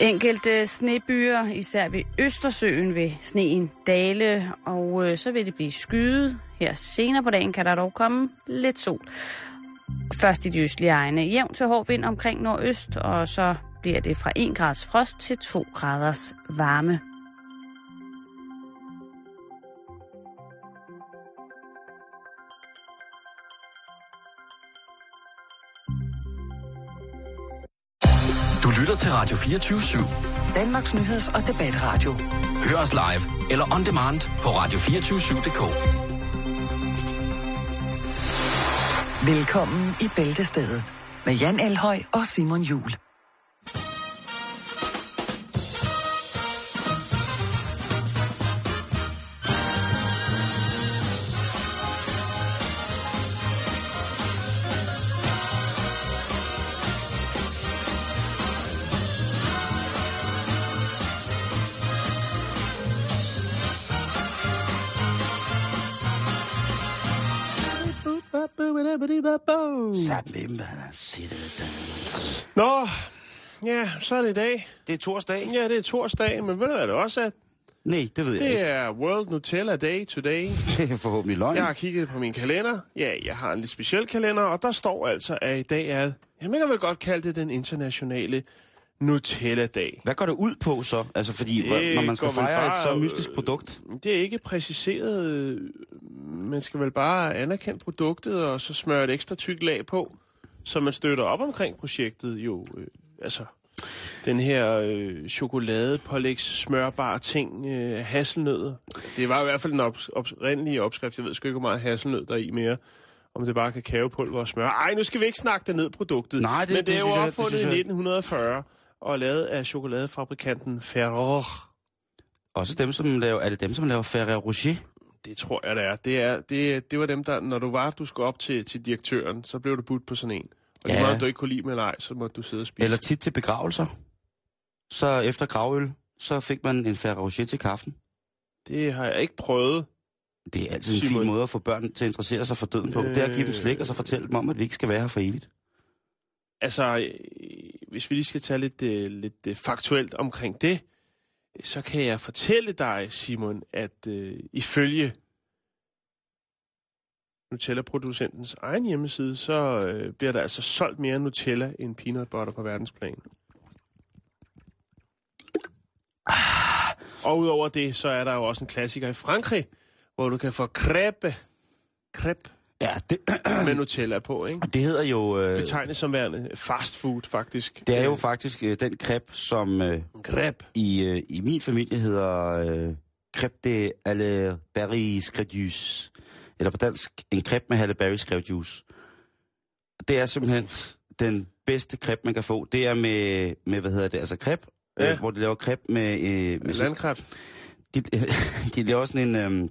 Enkelte snebyer, især ved Østersøen, vil sneen dale, og øh, så vil det blive skyet. Her senere på dagen kan der dog komme lidt sol. Først i de østlige egne. Jævn til hård vind omkring nordøst, og så bliver det fra 1 grads frost til 2 graders varme. Lytter til Radio 24 /7. Danmarks Nyheds- og Debatradio. Hør os live eller on demand på radio247.dk. Velkommen i Bæltestedet med Jan Elhøj og Simon Jul. Nå, ja, så er det i dag. Det er torsdag. Ja, det er torsdag, men ved du hvad det også er? Nej, det ved jeg Det ikke. er World Nutella Day today. Det er forhåbentlig løgn. Jeg har kigget på min kalender. Ja, jeg har en lidt speciel kalender, og der står altså, at i dag er, jeg mener vel godt kalde det den internationale Nutella-dag. Hvad går det ud på så? Altså, fordi Det når man skal fejre et bare, så øh, mystisk produkt. Det er ikke præciseret. Man skal vel bare anerkende produktet, og så smøre et ekstra tykt lag på, så man støtter op omkring projektet. Jo, øh, altså, den her øh, chokoladepålægs smørbare ting, øh, hasselnødder. Det var i hvert fald den ops- oprindelige opskrift. Jeg ved sgu ikke, hvor meget hasselnød der er i mere. Om det bare er kakaopulver og smør. Ej, nu skal vi ikke snakke det ned, produktet. Nej, det- Men det, det er jo opfundet i synes jeg- 1940 og lavet af chokoladefabrikanten Ferrero. Også dem, som laver, er det dem, som laver Ferrero Rocher? Det tror jeg, det er. Det, er, det, det var dem, der, når du var, du skulle op til, til direktøren, så blev du budt på sådan en. Og ja. Det meget, du ikke kunne lide med eller ej, så måtte du sidde og spise. Eller tit til begravelser. Så efter gravøl, så fik man en Ferrero Rocher til kaffen. Det har jeg ikke prøvet. Det er altid en Simon. fin måde at få børn til at interessere sig for døden på. Det er at give dem slik, og så fortælle dem om, at vi ikke skal være her for evigt. Altså, øh, hvis vi lige skal tage lidt, øh, lidt øh, faktuelt omkring det, så kan jeg fortælle dig, Simon, at øh, ifølge Nutella-producentens egen hjemmeside, så øh, bliver der altså solgt mere Nutella end peanut butter på verdensplan. Ah, og udover det, så er der jo også en klassiker i Frankrig, hvor du kan få crepe, crepe Ja, det, med Nutella på, ikke? det hedder jo... Øh, Betegnet som værende fast food, faktisk. det er jo faktisk øh, den crepe, som øh, Crepe. i, øh, i min familie hedder øh, crepe de alle berry juice. Eller på dansk, en crepe med halle berry juice. Det er simpelthen den bedste crepe, man kan få. Det er med, med hvad hedder det, altså crepe, ja. Ja. øh, hvor de laver crepe med... Øh, med Landkræft. de, de laver sådan en, øh,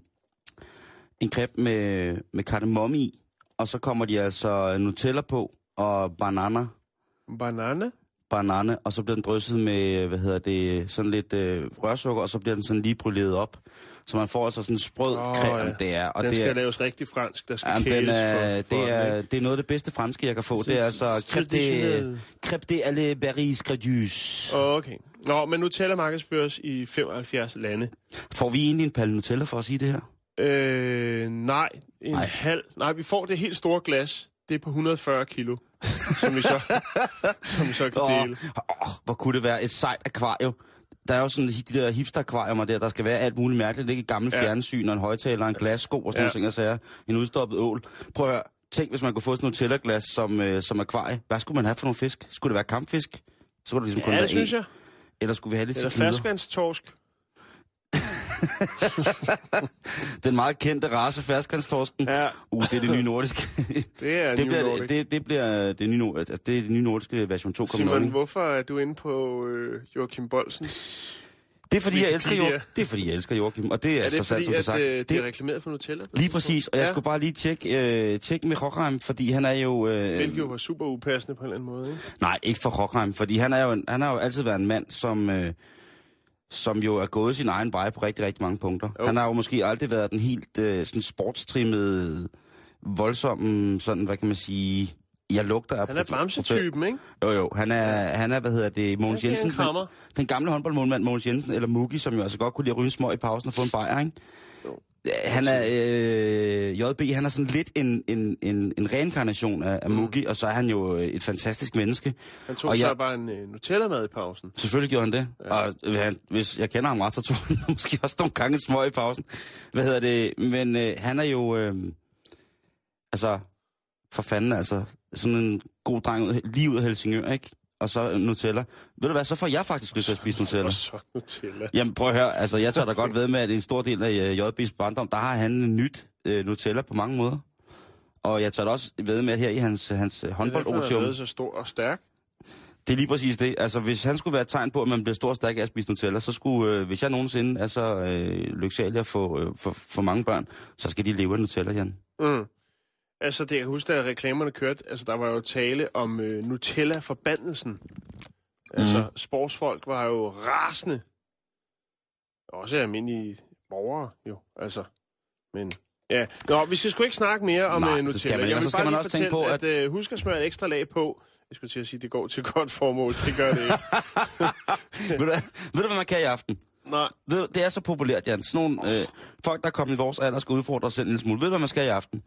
en crepe med, med kardemomme i, og så kommer de altså Nutella på, og banana, Banane. banane, og så bliver den drysset med, hvad hedder det, sådan lidt øh, rørsukker, og så bliver den sådan lige bryllet op. Så man får altså sådan en sprød oh, creme, ja. det er. Og Den det skal er, laves rigtig fransk. Der skal Jamen, den er, for, for det, er, det er noget af det bedste franske, jeg kan få. Det er altså crêpe de, de alle berries gradus. Okay. Nå, men Nutella markedsføres i 75 lande. Får vi egentlig en palle Nutella for at sige det her? Øh, nej, en nej. halv. Nej, vi får det helt store glas. Det er på 140 kilo, som vi så, som vi så kan Åh, dele. åh, hvor kunne det være et sejt akvarium. Der er jo sådan de der hipster-akvariumer der, der skal være alt muligt mærkeligt. Ikke et gammelt ja. Ja. fjernsyn og en højtaler og en glassko og sådan ja. Nogle ting, og sager. En udstoppet ål. Prøv at høre. Tænk, hvis man kunne få sådan noget Nutella-glas som, øh, som akvarie. Hvad skulle man have for nogle fisk? Skulle det være kampfisk? Så skulle det ligesom kun Ja, være det synes en. jeg. Eller skulle vi have lidt Eller ferskvandstorsk. Den meget kendte race ferskvandstorsken. Ja, Uh, det er det nye nordiske. det er det, bliver, Nordic. det, det bliver det nye, altså, det er det nye nordiske version 2.0. Simon, hvorfor er du inde på øh, Joachim Bolsens? Det er fordi, jeg elsker? Joachim. Det er fordi, jeg elsker Joachim. Og det er, Er det så sandt, som at sagt. øh, Det- det er reklameret for Nutella? Lige præcis, og jeg Ja. skulle bare lige tjekke, øh, tjekke med Rockheim, fordi han er jo... Øh, Hvilket jo var super upassende på en eller anden måde, ikke? Nej, ikke for Rockheim, fordi han er jo, han har jo altid været en mand, som, øh, som jo er gået sin egen vej på rigtig, rigtig mange punkter. Jo. Han har jo måske aldrig været den helt øh, sådan sportstrimmede, voldsomme, sådan, hvad kan man sige, Jeg lugter af... Han er bamsetypen, ikke? Jo, jo. Han er, han er hvad hedder det, Mogens Jensen. Den, den gamle håndboldmålmand Mogens Jensen, eller Mugi, som jo altså godt kunne lide at ryge smøg i pausen og få en bajer, ikke? Han er, øh, JB, han er sådan lidt en, en, en, en reinkarnation af, af Mugi, og så er han jo øh, et fantastisk menneske. Han tog Og så jeg- bare en uh, Nutella-mad i pausen. Selvfølgelig gjorde han det. Ja. Og øh, han, hvis jeg kender ham ret, så tog han måske også nogle gange smøg i pausen. Hvad hedder det? Men øh, han er jo... Øh, altså, for fanden altså, sådan en god dreng ud, lige ud af Helsingør, ikke? Og så Nutella. Ved du hvad, så får jeg faktisk lyst til at spise Nutella. Og så Nutella. Jamen prøv at høre, altså jeg tør da godt ved med, at en stor del af øh, JB's barndom, der har han nyt øh, Nutella på mange måder. Og jeg tør da også ved med, at her i hans, hans øh, Det er håndboldotium, så stor og stærk. det er lige præcis det. Altså, hvis han skulle være et tegn på, at man bliver stor og stærk af at spise Nutella, så skulle, øh, hvis jeg nogensinde er så øh, lyksalig at få øh, for, for mange børn, så skal de leve af Nutella, Jan. Mm. Altså, det jeg kan huske, da reklamerne kørte, altså, der var jo tale om øh, Nutella-forbandelsen. Altså, Mhm. sportsfolk var jo rasende. Også almindelige borgere, jo. Altså, men... Ja, Nå, vi skal sgu ikke snakke mere om Nej, Nutella. skal man ikke. Jeg vil så skal bare man lige også tænke fortælle, på, at, øh, husk at smøre et ekstra lag på. Jeg skulle til at sige, at det går til godt formål. Det gør det ikke. ved, du, hvad- ved du, hvad man kan i aften? Nej. Ved det er så populært, Jan. Sådan nogle øh, folk, der er kommet i vores alder, skal udfordre sig selv en smule. Ved du, hvad man skal i aften?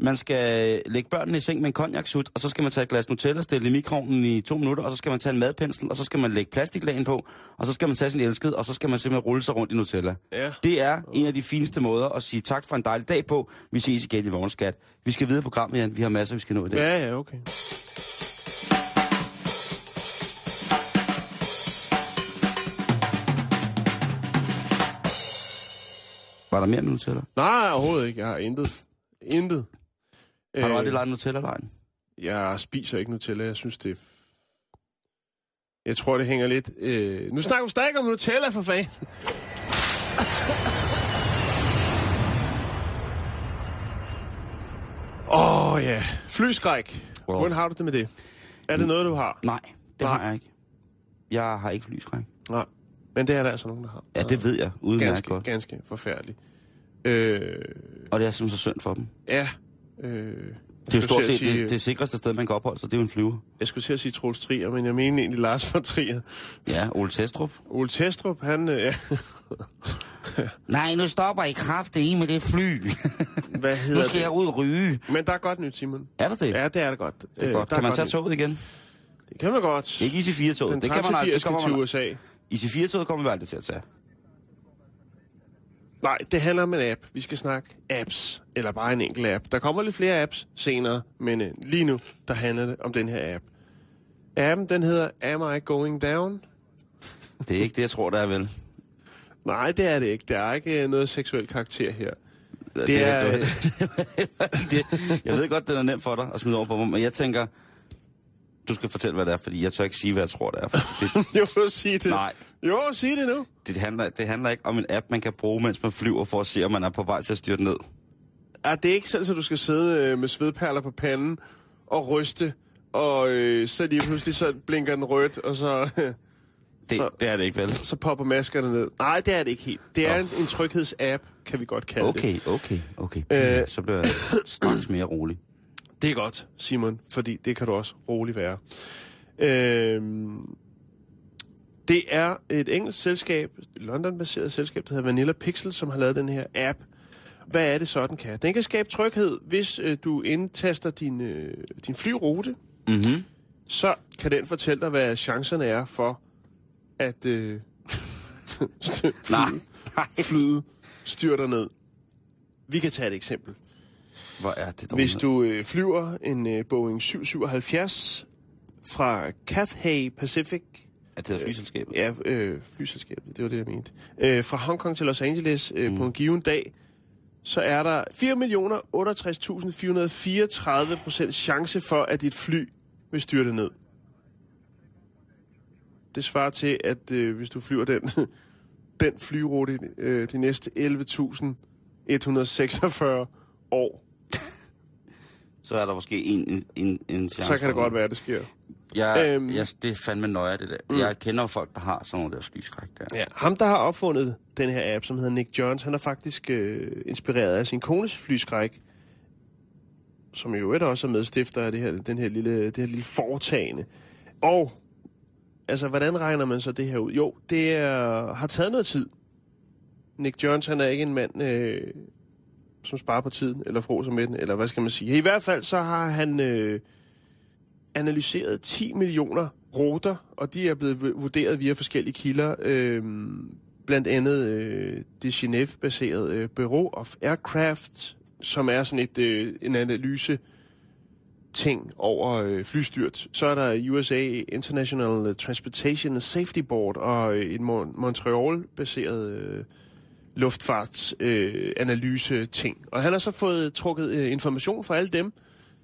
Man skal lægge børnene i seng med en konjaksut, og så skal man tage et glas Nutella, stille i mikroovnen i to minutter, og så skal man tage en madpensel, og så skal man lægge plastiklagen på, og så skal man tage sin elskede, og så skal man simpelthen rulle sig rundt i Nutella. Ja. Det er en af de fineste måder at sige tak for en dejlig dag på. Vi ses igen i morgen, skat. Vi skal videre på programmet, Jan. Vi har masser, vi skal nå i dag. Ja, ja, okay. Var der mere med Nutella? Nej, overhovedet ikke. Jeg har intet. Intet. Har du Øh, aldrig leget Nutella-lejen? Jeg spiser ikke Nutella. Jeg synes, det er... Jeg tror, det hænger lidt... Øh... Nu snakker vi stadig om Nutella, for fanden. Åh, oh, ja. Flyskræk. Wow. Hvordan har du det med det? Er det noget, du har? Nej, det Nej. har jeg ikke. Jeg har ikke flyskræk. Nej. Men det er der altså nogen, der har. Ja, det ved jeg udmærket Ganske, godt. ganske forfærdeligt. Øh, Og det er simpelthen så synd for dem. ja. Øh, Det er jo stort set sige, det, det sikreste sted, man kan opholde sig. Det er jo en flyver. Jeg skulle til at sige Troels Trier, men jeg mener egentlig Lars von Trier. Ja, Ole Testrup. Ole Testrup, han... Øh, ja. Nej, nu stopper I kraft i med det fly. Hvad hedder nu skal det? jeg ud og ryge. Men der er godt nyt, Simon. Er der det? Ja, det er det godt. det er godt. der Kan man tage nyt. toget igen? Det kan man godt. Ikke IC4-toget. Den Det kan man. Det kommer til man... USA. IC4-toget kommer vi aldrig til at tage. Nej, det handler om en app. Vi skal snakke apps, eller bare en enkelt app. Der kommer lidt flere apps senere, men øh, lige nu, der handler det om den her app. Appen, den hedder Am I Going Down? Det er ikke det, jeg tror, der er vel. Nej, det er det ikke. Der er ikke øh, noget seksuel karakter her. Det er, øh, det, jeg ved godt, det er nemt for dig at smide over på mig, men jeg tænker, du skal fortælle, hvad det er, fordi jeg tør ikke sige, hvad jeg tror, det er. Det, Jo, sig det. nej, Jo, sig det nu. det handler, det handler ikke om en app, man kan bruge, mens man flyver, for at se, om man er på vej til at styrte ned. Er det ikke sådan, at du skal sidde øh, med svedperler på panden og ryste, og øh, så lige pludselig så blinker den rødt, og så, Det, Så- det er det ikke, vel? så popper maskerne ned. Nej, det er det ikke helt. Det er en, en trygheds-app, kan vi godt kalde det. Okay, okay, okay. Øh. Så bliver jeg straks mere rolig. Det er godt, Simon, fordi det kan du også roligt være. Øhm, det er et engelsk selskab, et London-baseret selskab, der hedder Vanilla Pixel, som har lavet den her app. Hvad er det så, den kan? Den kan skabe tryghed, hvis øh, du indtaster din, øh, din flyrute. Mhm. Så kan den fortælle dig, hvad chancerne er for, at øh, nej. flyet styrter ned. Vi kan tage et eksempel. Hvor er det dog Hvis du øh, flyver en øh, Boeing 777 fra Cathay Pacific, Er det flyselskabet? ja, øh, flyselskabet, det var det, jeg mente, øh, fra Hongkong til Los Angeles øh, mm. på en given dag, så er der 4.068.434 procent chance for, at dit fly vil styrte ned. Det svarer til, at øh, hvis du flyver den, den flyrute øh, de næste 11.146 år, Så er der måske en, en, en, en chance så kan det godt være, at det sker. Jeg, Øhm. jeg, det er fandme nøje, det der. Mm. Jeg kender jo folk, der har sådan noget der flyskræk der. Ja, ham, der har opfundet den her app, som hedder Nick Jones, han er faktisk øh, inspireret af sin kones flyskræk. som i øvrigt også er medstifter af det her, den her lille, det her lille foretagende. Og, altså, hvordan regner man så det her ud? Jo, det er, har taget noget tid. Nick Jones, han er ikke en mand, øh, som sparer på tiden, eller froser med den, eller hvad skal man sige. I hvert fald så har han øh, analyseret 10 millioner ruter, og de er blevet vurderet via forskellige kilder. Øh, blandt andet øh, det Genève-baserede øh, Bureau of Aircraft, som er sådan et øh, en analyse ting over øh, flystyrt. Så er der USA International Transportation Safety Board og øh, et Mon- Montreal-baseret øh, luftfartsanalyse-ting. og han har så fået trukket øh, information fra alle dem,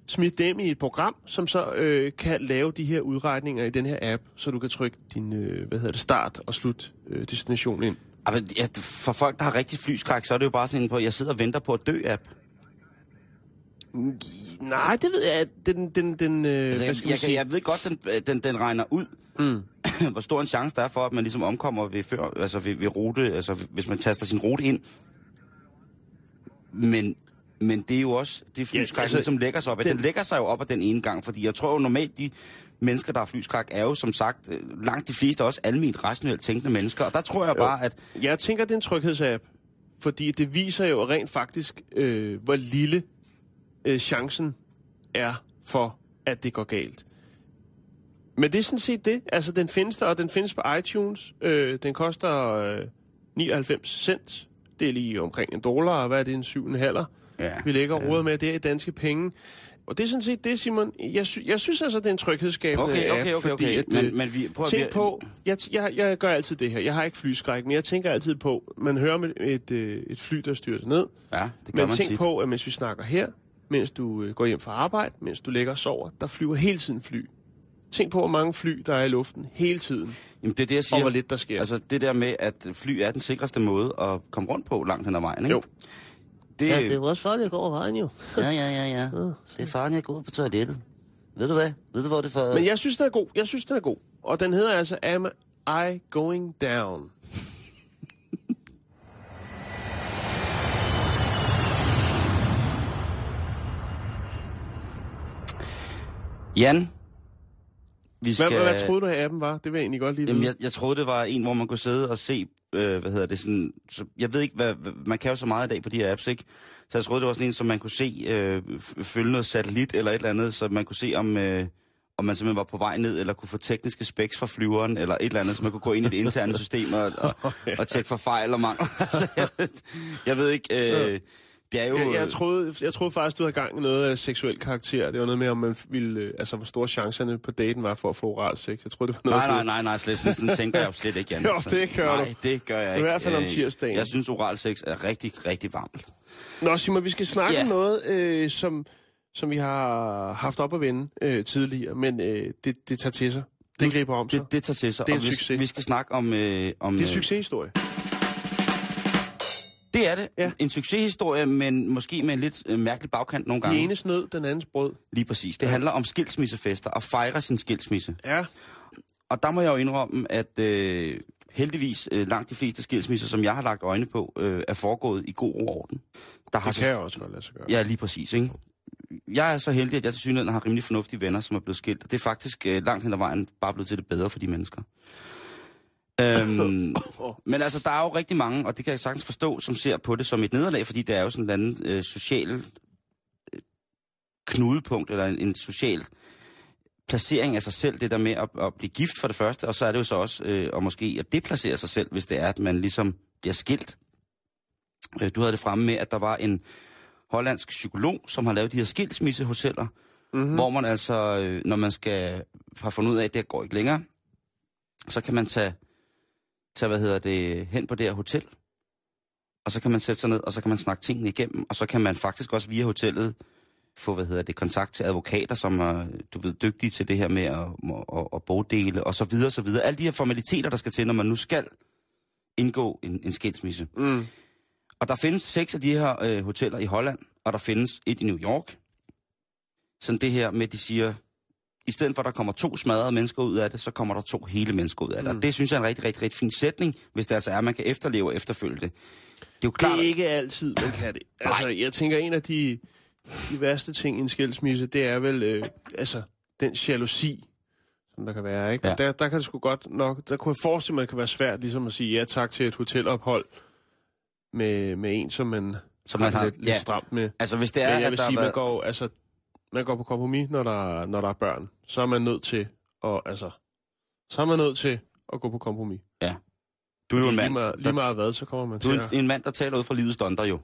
smidt dem i et program, som så øh, kan lave de her udregninger i den her app, så du kan trykke din øh, hvad hedder det, start og slut øh, destination ind. Altså, ja, for folk, der har rigtig flyskræk, så er det jo bare sådan en på, jeg sidder og venter på at dø-app. Nej, det ved jeg. Den, den, den, øh, Altså, hvad jeg, jeg, sige? jeg ved godt, den, den, den regner ud, mm. hvor stor en chance der er for, at man ligesom omkommer ved, før, altså ved, ved rute, altså hvis man taster sin rute ind. Men, men det er jo også, det flyskræk, Ja, ja, altså, altså, ligesom lægger sig op. Den, den- den lægger sig jo op af den ene gang, fordi jeg tror jo normalt, de mennesker, der har flyskræk, er jo som sagt øh, langt de fleste også almindeligt rationelt tænkende mennesker. Og der tror jeg bare, at Jeg tænker, det er en tryghedsapp, fordi det viser jo rent faktisk, øh, hvor lille øh, chancen er for, at det går galt. Men det er sådan set det. Altså, den findes der, og den findes på iTunes. Øh, den koster øh, 99 cent. Det er lige omkring en dollar, og hvad er det, en syv en halver? Ja, Vi lægger ja. med der i danske penge. Og det er sådan set det, Simon. Jeg, sy- jeg synes altså, det er en tryghedsskabende Okay, okay, app, okay, fordi okay. At, Men- øh, men vi- prøv at- tænk vi- på, jeg, jeg, jeg gør altid det her. Jeg har ikke flyskræk, men jeg tænker altid på, man hører med et, øh, et fly, der styrter ned. ja, det gør Men man tænk tit. på, at mens vi snakker her, mens du øh, går hjem fra arbejde, mens du ligger og sover, der flyver hele tiden fly. Tænk på, hvor mange fly, der er i luften hele tiden, Jamen, det er det, jeg og siger. hvor lidt der sker. Altså det der med, at fly er den sikreste måde at komme rundt på langt hen ad vejen, ikke? Jo. Det, ja, det er jo også farligt at gå over vejen jo. ja, ja, ja, ja. Det er jeg går ud på toilettet. Ved du hvad? Ved du, hvor det for... Men jeg synes, den er god. Jeg synes, den er god. Og den hedder altså Am I Going Down? Jan, vi Hvad, skal... hvad, hvad troede du, at appen var? Det vil jeg egentlig godt lige Jamen, jeg, jeg troede, det var en, hvor man kunne sidde og se, øh, hvad hedder det, sådan... Så, jeg ved ikke, hvad. Man kan jo så meget i dag på de her apps, ikke? Så jeg troede, det var sådan en, som man kunne se, øh, følge noget satellit eller et eller andet, så man kunne se, om... Øh, om man simpelthen var på vej ned, eller kunne få tekniske specs fra flyveren, eller et eller andet, så man kunne gå ind i det interne system og, og, og tjekke for fejl og mangler. Jeg, ved- jeg ved ikke, øh, det er jo... Jeg, jeg, troede, jeg troede faktisk, du havde gang i noget af seksuel karakter. Det var noget med, om man ville, øh, altså, hvor store chancerne på daten var for at få oral sex. Jeg troede, det var noget Nej, nej, nej, nej, slet, sådan, sådan tænker jeg jo slet ikke, Jan. Jo, det gør nej, du. det gør jeg I ikke. hvert fald om Øh, tirsdagen. Jeg synes, oral sex er rigtig, rigtig varmt. Nå, Simon, vi skal snakke Ja. om noget, øh, som, som vi har haft op at vende øh, tidligere, men øh, det, det tager til sig. Det griber om sig. Det, det tager til sig. Det er en vi, succes. Vi skal snakke om... Øh, om det er en øh, succeshistorie. Det er det. Ja. Ja. En succeshistorie, men måske med en lidt øh, mærkelig bagkant nogle gange. Den enes nød, den andens brød. Lige præcis. Det handler om skilsmissefester og fejre sin skilsmisse. Ja. Og der må jeg jo indrømme, at øh, heldigvis øh, langt de fleste skilsmisser, som jeg har lagt øjne på, øh, er foregået i god ro og orden. Der har Det kan jeg også godt lade sig gøre. Ja, lige præcis, ikke? Jeg er så heldig, at jeg til synligheden har rimelig fornuftige venner, som er blevet skilt. Og det er faktisk øh, langt hen ad vejen bare blevet til det bedre for de mennesker. Øhm, men altså, der er jo rigtig mange, og det kan jeg sagtens forstå, som ser på det som et nederlag, fordi det er jo sådan et eller andet øh, social øh, knudepunkt, eller en, en social placering af sig selv, det der med at, at blive gift for det første, og så er det jo så også, øh, og måske at deplacere sig selv, hvis det er, at man ligesom bliver skilt. Øh, du havde det fremme med, at der var en hollandsk psykolog, som har lavet de her skilsmissehoteller, mm-hmm. hvor man altså, øh, når man skal have fundet ud af, at det går ikke længere, så kan man tage, tage hvad hedder det, hen på det her hotel, og så kan man sætte sig ned, og så kan man snakke tingene igennem, og så kan man faktisk også via hotellet få, hvad hedder det, kontakt til advokater, som er, du ved, dygtige til det her med at, at, at, bogdele, og så videre, så videre. Alle de her formaliteter, der skal til, når man nu skal indgå en, en skilsmisse. Mm. Og der findes seks af de her øh, hoteller i Holland, og der findes et i New York. Sådan det her med, de siger, i stedet for at der kommer to smadrede mennesker ud af det, så kommer der to hele mennesker ud af det. Mm. Og det synes jeg er en rigtig, rigtig, rigtig fin sætning, hvis det altså er, at man kan efterleve og efterfølge det. Det er jo klart, Det er ikke altid, man kan det. Altså, jeg tænker, en af de, de værste ting i en skilsmisse, det er vel øh, altså, den jalousi, som der kan være. Ikke? Ja. Der, der kan det sgu godt nok, der kunne jeg forestille mig, at det kan være svært ligesom at sige ja tak til et hotelophold med, med en, som man, Som man har lidt, lidt ja. stramt med. Altså, hvis det er, Men jeg at vil sige, man går, altså, man går på kompromis, når der, når der er børn. Så er man nødt til at, altså, så er man nødt til at gå på kompromis. Du er jo en Lige mand, meget, lige der, meget hvad, så kommer man du til er at... en, en mand, der taler ud fra livets donder jo.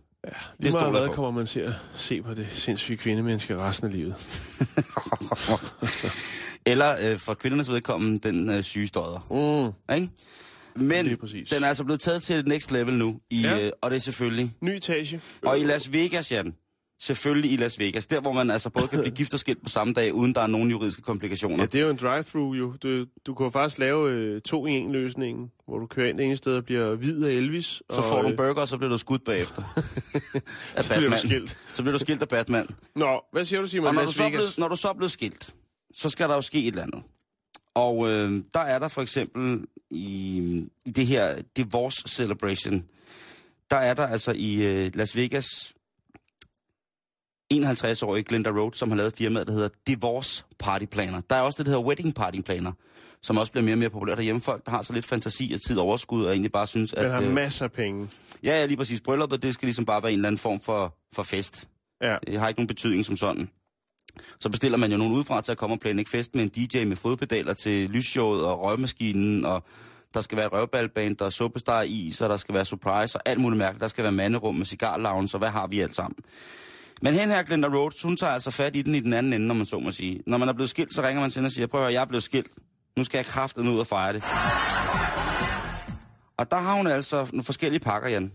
Lige stoler meget hvad på. kommer man til at se på det sindssyge kvindemenneske resten af livet. Eller øh, for kvindernes vedkommende, den øh, syge støder. Mm. Ikke? Men Lige den er altså blevet taget til et next level nu, i, Ja. øh, og det er selvfølgelig... Ny etage. Og i Las Vegas, Jan. Selvfølgelig i Las Vegas. Der, hvor man altså både kan blive gift og skilt på samme dag, uden der er nogen juridiske komplikationer. Ja, det er jo en drive-through jo. Du, du kan jo faktisk lave øh, to i en løsning, hvor du kører ind det ene sted og bliver hvid af Elvis. Så og, får du en øh, burger, og så bliver du skudt bagefter. af Så bliver du Batman. skilt. Så bliver du skilt af Batman. Nå, hvad siger du, Simon? Og når du, Las så er Vegas? blevet, når du så er blevet skilt, så skal der jo ske et eller andet. Og øh, der er der for eksempel i, i det her divorce celebration, der er der altså i øh, Las Vegas 51-årige Glenda Rhodes, som har lavet firmaet, der hedder Divorce Party Planner. Der er også det, der hedder Wedding Party Planner, som også bliver mere og mere populært derhjemme. Folk, der har så lidt fantasi og tid og overskud, og egentlig bare synes, Den at... har øh, masser af penge. ja, ja, lige præcis. Brylluppet, det skal ligesom bare være en eller anden form for, for fest. Ja. Det har ikke nogen betydning som sådan. Så bestiller man jo nogen udefra til at komme og planlægge fest med en DJ med fodpedaler til lysshowet og røvmaskinen, og der skal være et røvballband, der er suppestar i, så der skal være surprise og alt muligt mærkeligt. Der skal være manderum med cigarlounge, så hvad har vi alt sammen? Men hen her, Glenda Rhodes, hun tager altså fat i den i den anden ende, når man så må sige. Når man er blevet skilt, så ringer man til hende og siger, prøv at høre, jeg er blevet skilt. Nu skal jeg kraften ud og fejre det. Og der har hun altså nogle forskellige pakker, Jan.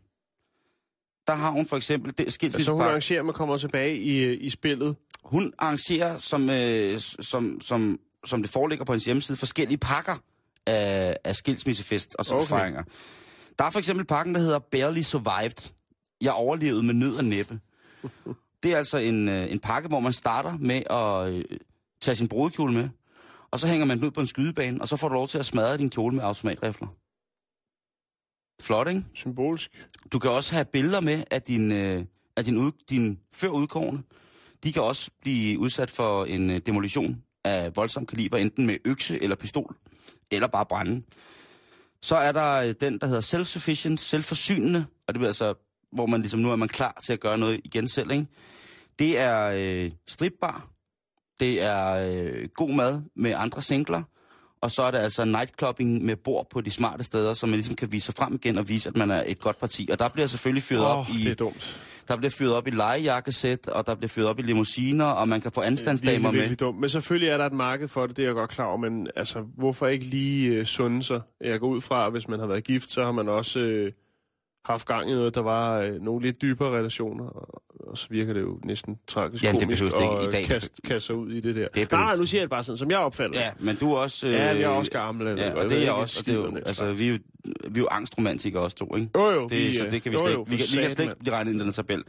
Der har hun for eksempel det Altså, hun skilsmissepakke. arrangerer, at man kommer tilbage i, øh, i spillet. Hun arrangerer, som, øh, som, som, som det foreligger på hendes hjemmeside, forskellige pakker af, af skilsmissefest og Okay. okay. Der er for eksempel pakken, der hedder Barely Survived. Jeg overlevede med nød og næppe. Det er altså en, øh, en pakke, hvor man starter med at øh, tage sin brudekjole med, og så hænger man den ud på en skydebane, og så får du lov til at smadre din kjole med automatrifler. Flot, ikke? Symbolsk. Du kan også have billeder med af din, øh, af din, ud, din før udkårne. De kan også blive udsat for en øh, demolition af voldsom kaliber, enten med økse eller pistol, eller bare brænde. Så er der øh, den, der hedder self-sufficient, selvforsynende, og det bliver altså, hvor man ligesom nu er man klar til at gøre noget igen selv, ikke? Det er øh, stripbar, det er øh, god mad med andre singler, og så er der altså nightclubbing med bord på de smarte steder, så man ligesom kan vise sig frem igen og vise, at man er et godt parti. Og der bliver selvfølgelig fyret Åh, op oh, i... det er dumt. Der bliver fyret op i legejakkesæt, og der bliver fyret op i limousiner, og man kan få anstandsdamer med. virkelig dumt. Men selvfølgelig er der et marked for det, det er jeg godt klar over. Men altså, hvorfor ikke lige øh, sunde sig? Jeg går ud fra, at hvis man har været gift, så har man også øh, haft gang i noget, der var øh, nogle lidt dybere relationer. Og, og så virker det jo næsten tragisk Ja, det komisk det ikke i at dag. kaste, kaste sig ud i det der. behøves Nej, det. nu siger jeg det bare sådan, som jeg opfatter Ja, men du er også... Øh, Ja, jeg er også gammel. Ja, og Jeg det er jeg også. Og det er jo, altså, vi er jo, vi er jo angstromantikere også to, ikke? Jo, jo, Det, vi, så det kan vi jo, slet jo, ikke... Vi kan, vi kan slet ikke blive regnet ind i den tabel.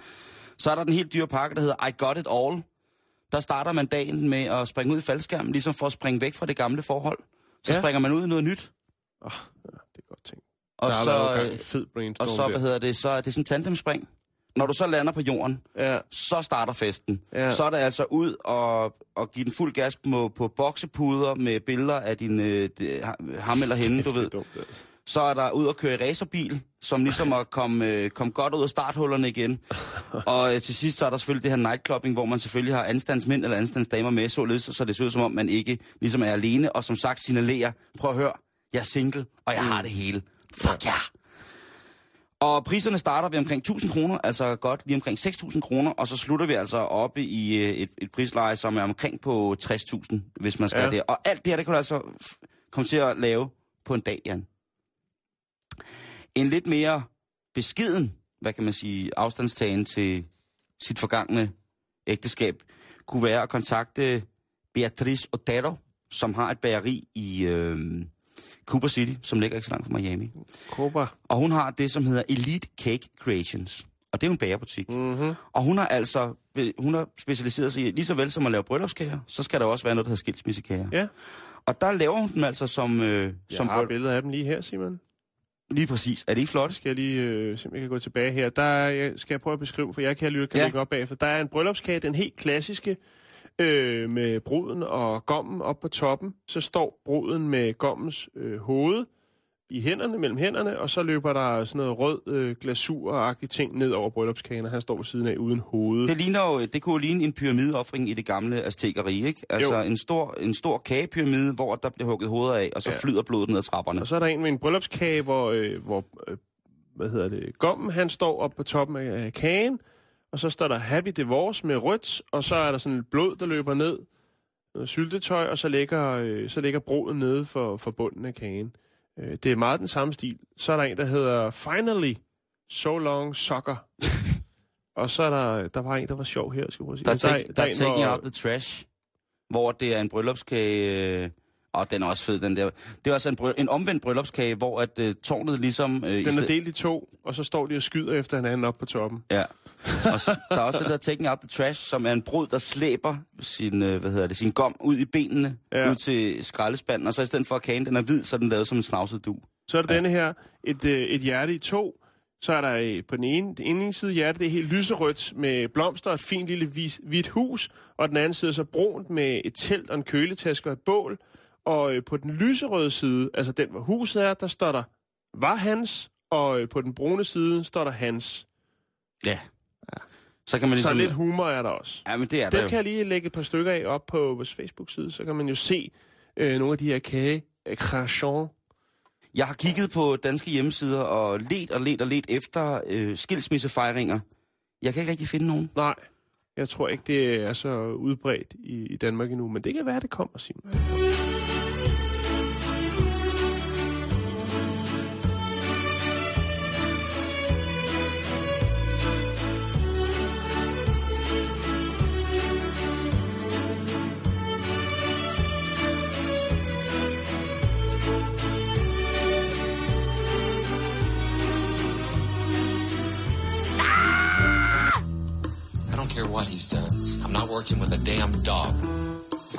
Så er der den helt dyre pakke, der hedder I Got It All. Der starter man dagen med at springe ud i faldskærmen, ligesom for at springe væk fra det gamle forhold. Så Ja. springer man ud i noget nyt. Oh, ja, det er godt ting. Og der så, øh, fed brainstorm og så, der. hvad hedder det, så er det sådan en tandemspring. Når du så lander på jorden, Ja, så starter festen. Ja. Så er det altså ud og, og give den fuld gas på, på boksepuder med billeder af din øh, ham eller hende, du ved. dumt, altså. Så er der ud og køre i racerbil, som ligesom at komme, øh, komme godt ud af starthullerne igen. Og øh, til sidst så er der selvfølgelig det her nightclubbing, hvor man selvfølgelig har anstandsmænd eller anstandsdamer med, således så det ser ud som om, man ikke ligesom er alene, og som sagt signalerer, prøv at høre, jeg er single, og jeg har det hele. Fuck ja! Og priserne starter ved omkring 1000 kroner, altså godt lige omkring 6000 kroner, og så slutter vi altså oppe i øh, et, et prisleje, som er omkring på 60.000, hvis man skal Ja. det. Og alt det her, det kan du altså komme til at lave på en dag, Jan. En lidt mere beskeden, hvad kan man sige, afstandstagen til sit forgangne ægteskab, kunne være at kontakte Beatrice Otero, som har et bageri i øh, Cooper City, som ligger ikke så langt fra Miami. Cobra. Og hun har det, som hedder Elite Cake Creations. Og det er en bagerbutik. Mm-hmm. Og hun har altså hun har specialiseret sig i, lige så vel som at lave bryllupskager, så skal der også være noget, der hedder skilsmissekager. Ja. Og der laver hun dem altså som, øh, Jeg som har billeder af dem lige her, Simon. Lige præcis. Er det ikke flot? skal jeg lige øh, simpelthen kan gå tilbage her. Der er, skal jeg prøve at beskrive, for jeg kan lytte kan Ja. op bagefter. Der er en bryllupskage, den helt klassiske, øh, med bruden og gommen op på toppen. Så står bruden med gommens øh, hoved i hænderne, mellem hænderne, og så løber der sådan noget rød øh, glasur-agtig ting ned over bryllupskagen, og han står ved siden af uden hoved. Det, ligner jo, det kunne ligne en pyramideoffring i det gamle aztekeri, ikke? Altså Jo. en stor, en stor kagepyramide, hvor der bliver hugget hoveder af, og så ja. Flyder blodet ned ad trapperne. Og så er der en med en bryllupskage, hvor, øh, hvor øh, hvad hedder det, gommen, han står op på toppen af af kagen, og så står der Happy Divorce med rødt, og så er der sådan lidt blod, der løber ned, noget syltetøj, og så ligger, øh, så ligger broden nede for, for bunden af kagen. Øh, det er meget den samme stil. Så er der en, der hedder Finally, So Long Sucker. og så er der, der var en, der var sjov her, skal jeg prøve at sige. Der er, take, der er Taking hvor- Out the Trash, hvor det er en bryllupskage... Øh, og den er også fed, den der. Det er altså en, bryll- en omvendt bryllupskage, hvor at øh, tårnet ligesom... Øh, Den er delt i to, og så står de og skyder efter hinanden op på toppen. Ja. Og så, der er også det der Taking Out the Trash, som er en brud, der slæber sin, øh, hvad hedder det, sin gom ud i benene, ja. Ud til skraldespanden, og så i stedet for at kagen den er hvid, så er den lavet som en snavset du. Så er der ja. denne her, et, øh, et hjerte i to. Så er der øh, på den ene, den ene side hjerte, det er helt lyserødt med blomster og et fint lille hvidt hus. Og den anden side er så brunt med et telt og en køletaske og et bål. Og øh, på den lyserøde side, altså den hvor huset er, der står der var hans. Og øh, på den brune side står der hans. Ja. Så kan man Så ligesom... lidt humor er der også. Ja, men det er der Den jo. kan jeg lige lægge et par stykker af op på vores Facebook-side, så kan man jo se øh, nogle af de her kage øh, creation. Jeg har kigget på danske hjemmesider og let og let og let efter øh, skilsmissefejringer. Jeg kan ikke rigtig finde nogen. Nej, jeg tror ikke, det er så udbredt i, i Danmark endnu, men det kan være, det kommer, Simon. Care what he's done. I'm not working with a damn dog.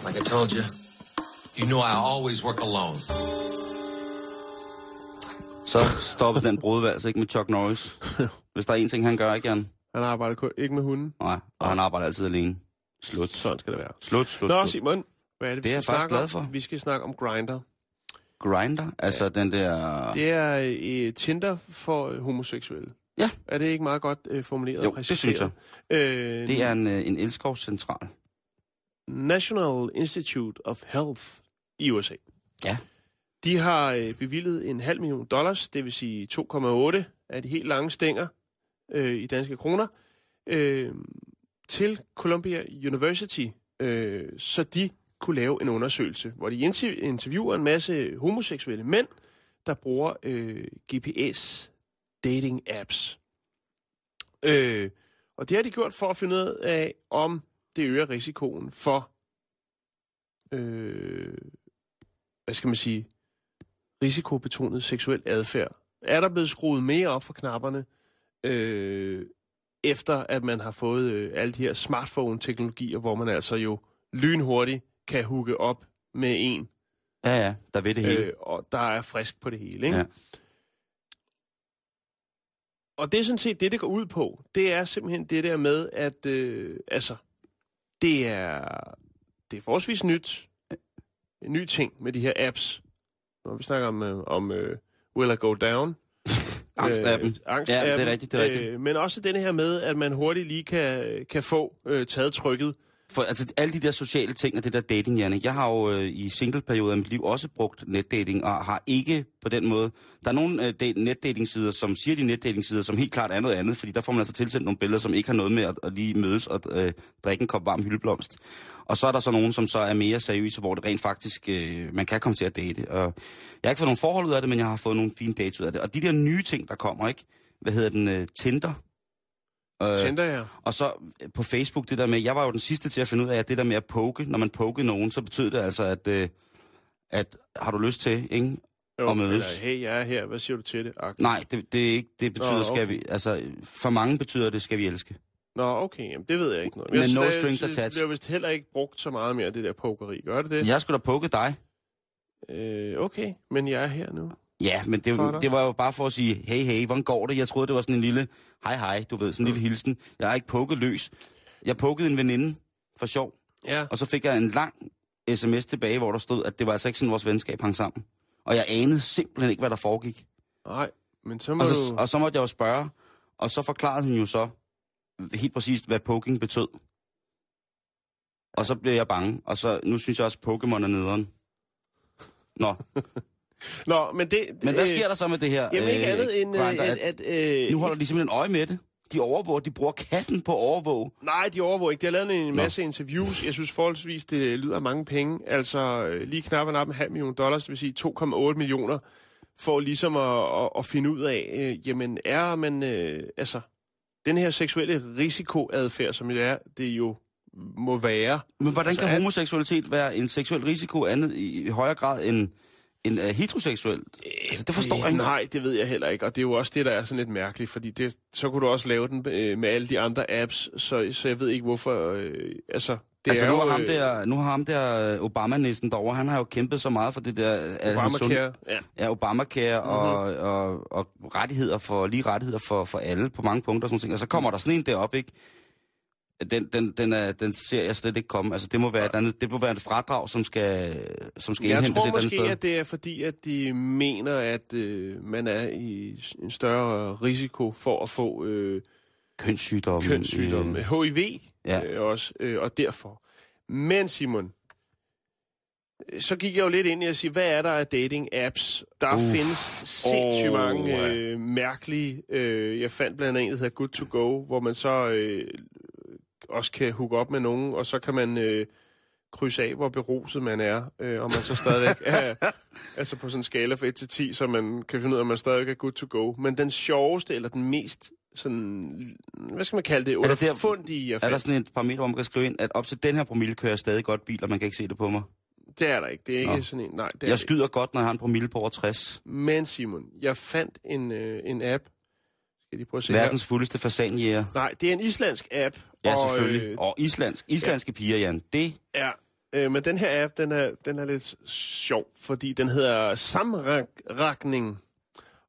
Like I told you, you know I always work alone. Så stopper den brudvals ikke med Chuck Norris. Hvis der er en ting, han gør, ikke Jan? Han arbejder kun, ikke med hunden. Nej, og han arbejder altid alene. Slut. Sådan skal det være. Slut, slut, Nå, slut. Simon, hvad er det, vi Det er jeg skal faktisk snakke glad om? for. Vi skal snakke om Grindr. Grinder, altså ja. den der... Det er øh, Tinder for homoseksuelle. Ja. Er det ikke meget godt øh, formuleret Jo, og det præciseret? synes Øh, Det er en, øh, en elskovscentral. National Institute of Health i USA. Ja. De har øh, bevillet en halv million dollars, det vil sige 2,8 af de helt lange stænger øh, i danske kroner, øh, til Columbia University, øh, så de kunne lave en undersøgelse, hvor de interv- interviewer en masse homoseksuelle mænd, der bruger øh, GPS dating apps. Øh, og det har de gjort for at finde ud af, om det øger risikoen for, øh, hvad skal man sige, risikobetonet seksuel adfærd. Er der blevet skruet mere op for knapperne, øh, efter at man har fået øh, alle de her smartphone-teknologier, hvor man altså jo lynhurtigt kan hooke op med en, Ja, ja, der ved det hele. øh, og der er frisk på det hele. Ikke? Ja. Og det er sådan set det, det går ud på. Det er simpelthen det der med, at øh, altså, det er, det er forholdsvis nyt. En ny ting med de her apps. Når vi snakker om, øh, om øh, Will I Go Down. Angstappen. Øh, angst Ja, det er rigtigt, det er rigtigt. Øh, men også den her med, at man hurtigt lige kan, kan få øh, taget trykket. For altså, alle de der sociale ting og det der dating, Janne. Jeg har jo øh, i singleperioder af mit liv også brugt netdating, og har ikke på den måde... Der er nogle øh, netdating-sider, som siger de netdating-sider, som helt klart er noget andet, fordi der får man altså tilsendt nogle billeder, som ikke har noget med at, at lige mødes og øh, drikke en kop varm hyldeblomst. Og så er der så nogen, som så er mere seriøse, hvor det rent faktisk, øh, man kan komme til at date. Og jeg har ikke fået nogen forhold ud af det, men jeg har fået nogle fine dates ud af det. Og de der nye ting, der kommer, ikke? Hvad hedder den? Øh, Tinder? Øh, Tænder jeg. og så øh, på Facebook, det der med, jeg var jo den sidste til at finde ud af, at det der med at poke, når man pokede nogen, så betød det altså, at, øh, at har du lyst til, ikke? Jo, at mødes. Eller, hey, jeg er her. Hvad siger du til det? Agtigt. Nej, det, det, er ikke, det betyder, Nå, okay. skal vi, altså, for mange betyder det, skal vi elske. Nå, okay. Jamen, det ved jeg ikke noget. Men jeg, no det- strings attached. Det er vist heller ikke brugt så meget mere, det der pokeri. Gør det det? Jeg skulle da poke dig. Øh, okay, men jeg er her nu. Ja, men det, det var jo bare for at sige, hey, hey, hvordan går det? Jeg troede, det var sådan en lille, hej, hej, du ved, sådan en lille hilsen. Jeg har ikke pukket løs. Jeg pukkede en veninde for sjov, Ja. og så fik jeg en lang sms tilbage, hvor der stod, at det var altså ikke sådan, vores venskab hang sammen. Og jeg anede simpelthen ikke, hvad der foregik. Nej, men så må Og du... så, og så måtte jeg jo spørge, og så forklarede hun jo så helt præcist, hvad poking betød. Og så blev jeg bange, og så nu synes jeg også, at Pokémon er nederen. Nå, Nå, men det... men hvad øh, sker der så med det her? Jamen ikke øh, andet end, øh, Grindr, at... at, at øh, nu holder de simpelthen øje med det. De overvåger, de bruger kassen på at overvåge. Nej, de overvåger ikke. De har lavet en masse interviews. Jeg synes forholdsvis, det lyder mange penge. Altså øh, lige knap og nap en halv million dollars, det vil sige 2,8 millioner, for ligesom at, at, at finde ud af, øh, jamen er man, øh, altså, den her seksuelle risikoadfærd, som det er, det jo må være. Men hvordan Altså, kan er- homoseksualitet være en seksuel risiko andet i, i højere grad end, end uh, heteroseksuel? Altså, det forstår jeg ikke. Nej, det ved jeg heller ikke, og det er jo også det, der er sådan lidt mærkeligt, fordi det, så kunne du også lave den øh, med alle de andre apps, så, så jeg ved ikke hvorfor, øh, altså... Det altså, er nu jo, har ham øh, der, nu har ham der øh, Obama-næsten derovre, han har jo kæmpet så meget for det der... sund- Obamacare. Ja. Ja, Obamacare Mhm. og, og, og rettigheder for, lige rettigheder for, for alle på mange punkter og sådan ting. Og så kommer der sådan en derop, ikke? Den, den, den, er, den ser jeg slet ikke komme. Altså, det må være, et andet, det må være et fradrag, som skal, som skal Jeg indhentes tror et andet måske, sted. at det er fordi, at de mener, at øh, man er i en større risiko for at få øh, Kønssygdomme. kønssygdomme. Øh, HIV Ja. øh, også, øh, og derfor. Men Simon, øh, så gik jeg jo lidt ind i at sige, hvad er der af dating-apps? Der Uff. findes sindssygt Åh, mange øh, mærkelige. Øh, jeg fandt blandt andet en, der hedder Good to Go, hvor man så øh, også kan hooke op med nogen, og så kan man øh, krydse af, hvor beruset man er, øh, og man så stadigvæk er, altså på sådan en skala fra 1 til 10, så man kan finde ud af, at man stadigvæk er good to go. Men den sjoveste, eller den mest sådan, hvad skal man kalde det, det der- underfundige, jeg Er der sådan et parameter, hvor man kan skrive ind, at op til den her promille kører jeg stadig godt bil, og man kan ikke se det på mig? det er der ikke. Det er ikke Nå. sådan en, nej. Det Jeg skyder godt, når jeg har en promille på over 60. ikke. Men Simon, jeg fandt en, øh, en app. Skal de prøve at se Verdens fuldeste fasanjæger. her? Nej, det er en islandsk app. Ja, og, selvfølgelig. Øh, Og islandsk. Islandske piger, Jan. Det Ja, øh, men den her app, den er, den er lidt sjov, fordi den hedder Samrakning.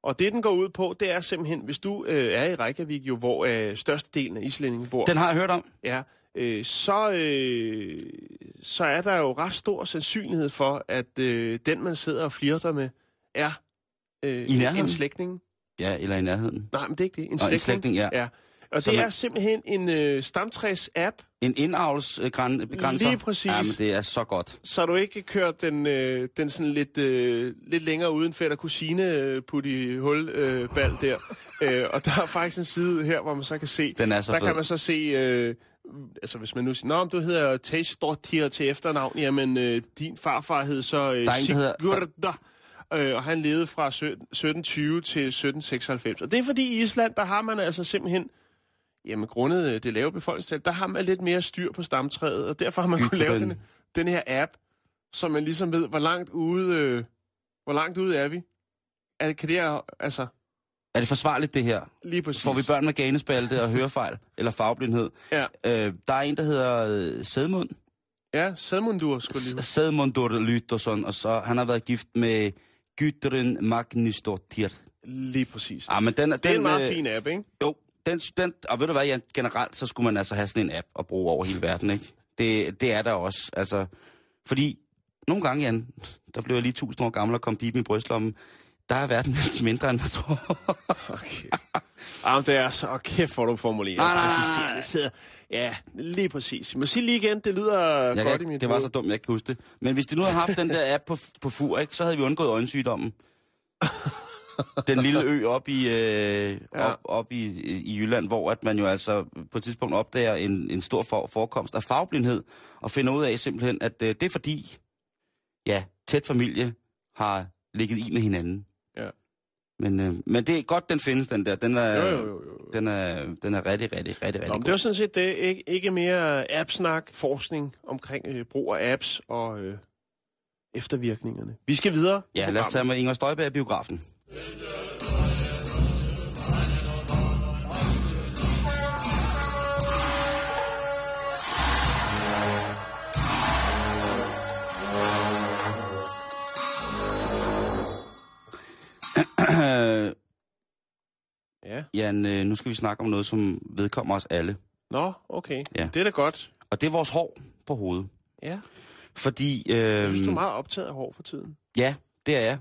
Og det, den går ud på, det er simpelthen, hvis du øh, er i Reykjavik, jo, hvor øh, størstedelen af islændinge bor, Den har jeg hørt om. ja, øh, så, øh, så er der jo ret stor sandsynlighed for, at øh, den, man sidder og flirter med, er øh, I nærheden? en slægtning. Ja, eller i nærheden. Nej, men det er ikke det. En Og slægtning. en slægtning, ja. ja. Og Så det man- er simpelthen en øh, stamtræs-app, En indavlsbegrænser. Lige præcis. Ja, men det er så godt. så du ikke kører den, øh, den sådan lidt, øh, lidt længere uden fætter kusine øh, put i hul øh, bal der. øh, og der er faktisk en side her, hvor man så kan se, Den er så der fed. kan man så se, øh, altså hvis man nu siger, Nå, du hedder Teistortir til efternavn, jamen øh, din farfar hed så øh, Der er en, der hedder- Sigurda, øh, og han levede fra 17- 1720 til 1796. Og det er fordi i Island, der har man altså simpelthen Jamen, grundet øh, det lave befolkningstal, der har man lidt mere styr på stamtræet, og derfor har man kunnet lave den, den her app, så man ligesom ved, hvor langt ude, øh, hvor langt ude er vi. Er, kan det her, altså, Er det forsvarligt, det her? lige præcis. Får vi børn med ganespalte og hørefejl eller farveblindhed? Ja, Øh, der er en, der hedder øh, Sædmund. ja Salmundur skulle lige Sædmundur Lyttersson, og så han har været gift med Gudrun Magnusdottir. Lige præcis. Ah, men den, det er en den, meget øh, fin app, ikke? Jo, den, den, og ved du hvad, Jan, generelt så skulle man altså have sådan en app at bruge over hele verden, ikke? Det, det er der også, altså, fordi nogle gange, Jan, der blev jeg lige tusind år gammel og kom pipen i brystlommen, der er verden mindre, end man tror. Okay. Jamen, det er så oh, kæft, hvor du formulerer. Nej, nej, nej, Præcis, nej. det sidder- Ja, lige præcis. Må jeg sige lige igen, det lyder Jeg godt kan, i mit det var hoved. så dumt, jeg ikke kan huske det. Men hvis de nu havde haft den der app på, på FUR, ikke, så havde vi undgået øjensygdommen. Den lille ø op i, øh, Ja. op, op i, i Jylland, hvor at man jo altså på et tidspunkt opdager en, en stor for, forekomst af farveblindhed, og finder ud af simpelthen, at øh, det er fordi, ja, tæt familie har ligget i med hinanden. Men, øh, men det er godt, den findes, den der. Den er, Jo, jo, jo, jo. Den er, den er rigtig, rigtig, rigtig, rigtig Nå, god. det var sådan set det. Ikke, ikke mere appsnak, forskning omkring øh, brug af apps og øh, eftervirkningerne. Vi skal videre. Ja, lad os tage med Inger Støjberg biografen. Jan, øh, nu skal vi snakke om noget, som vedkommer os alle. Nå, okay. Ja. Det er da godt. Og det er vores hår på hovedet. Ja. Fordi... Øh, Jeg synes, du er meget optaget af hår for tiden. Ja, det er jeg.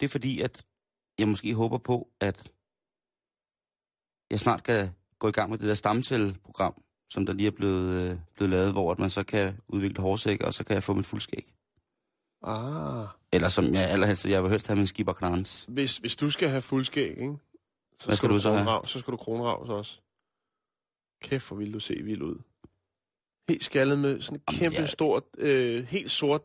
Det er fordi, at jeg måske håber på, at jeg snart kan gå i gang med det der stamcelleprogram, som der lige er blevet, øh, blevet lavet, hvor at man så kan udvikle hårsæk, og så kan jeg få min fuldskæg. Ah. Eller som jeg allerhelst, jeg vil helst have min skipper knarens. Hvis, hvis du skal have fuldskæg, ikke? Så Hvad skal du så have? kronrav, Så skal du kronravs også. Kæft, hvor vil du se vild ud. Helt skaldet med sådan et Jamen, kæmpe jeg- stort, øh, helt sort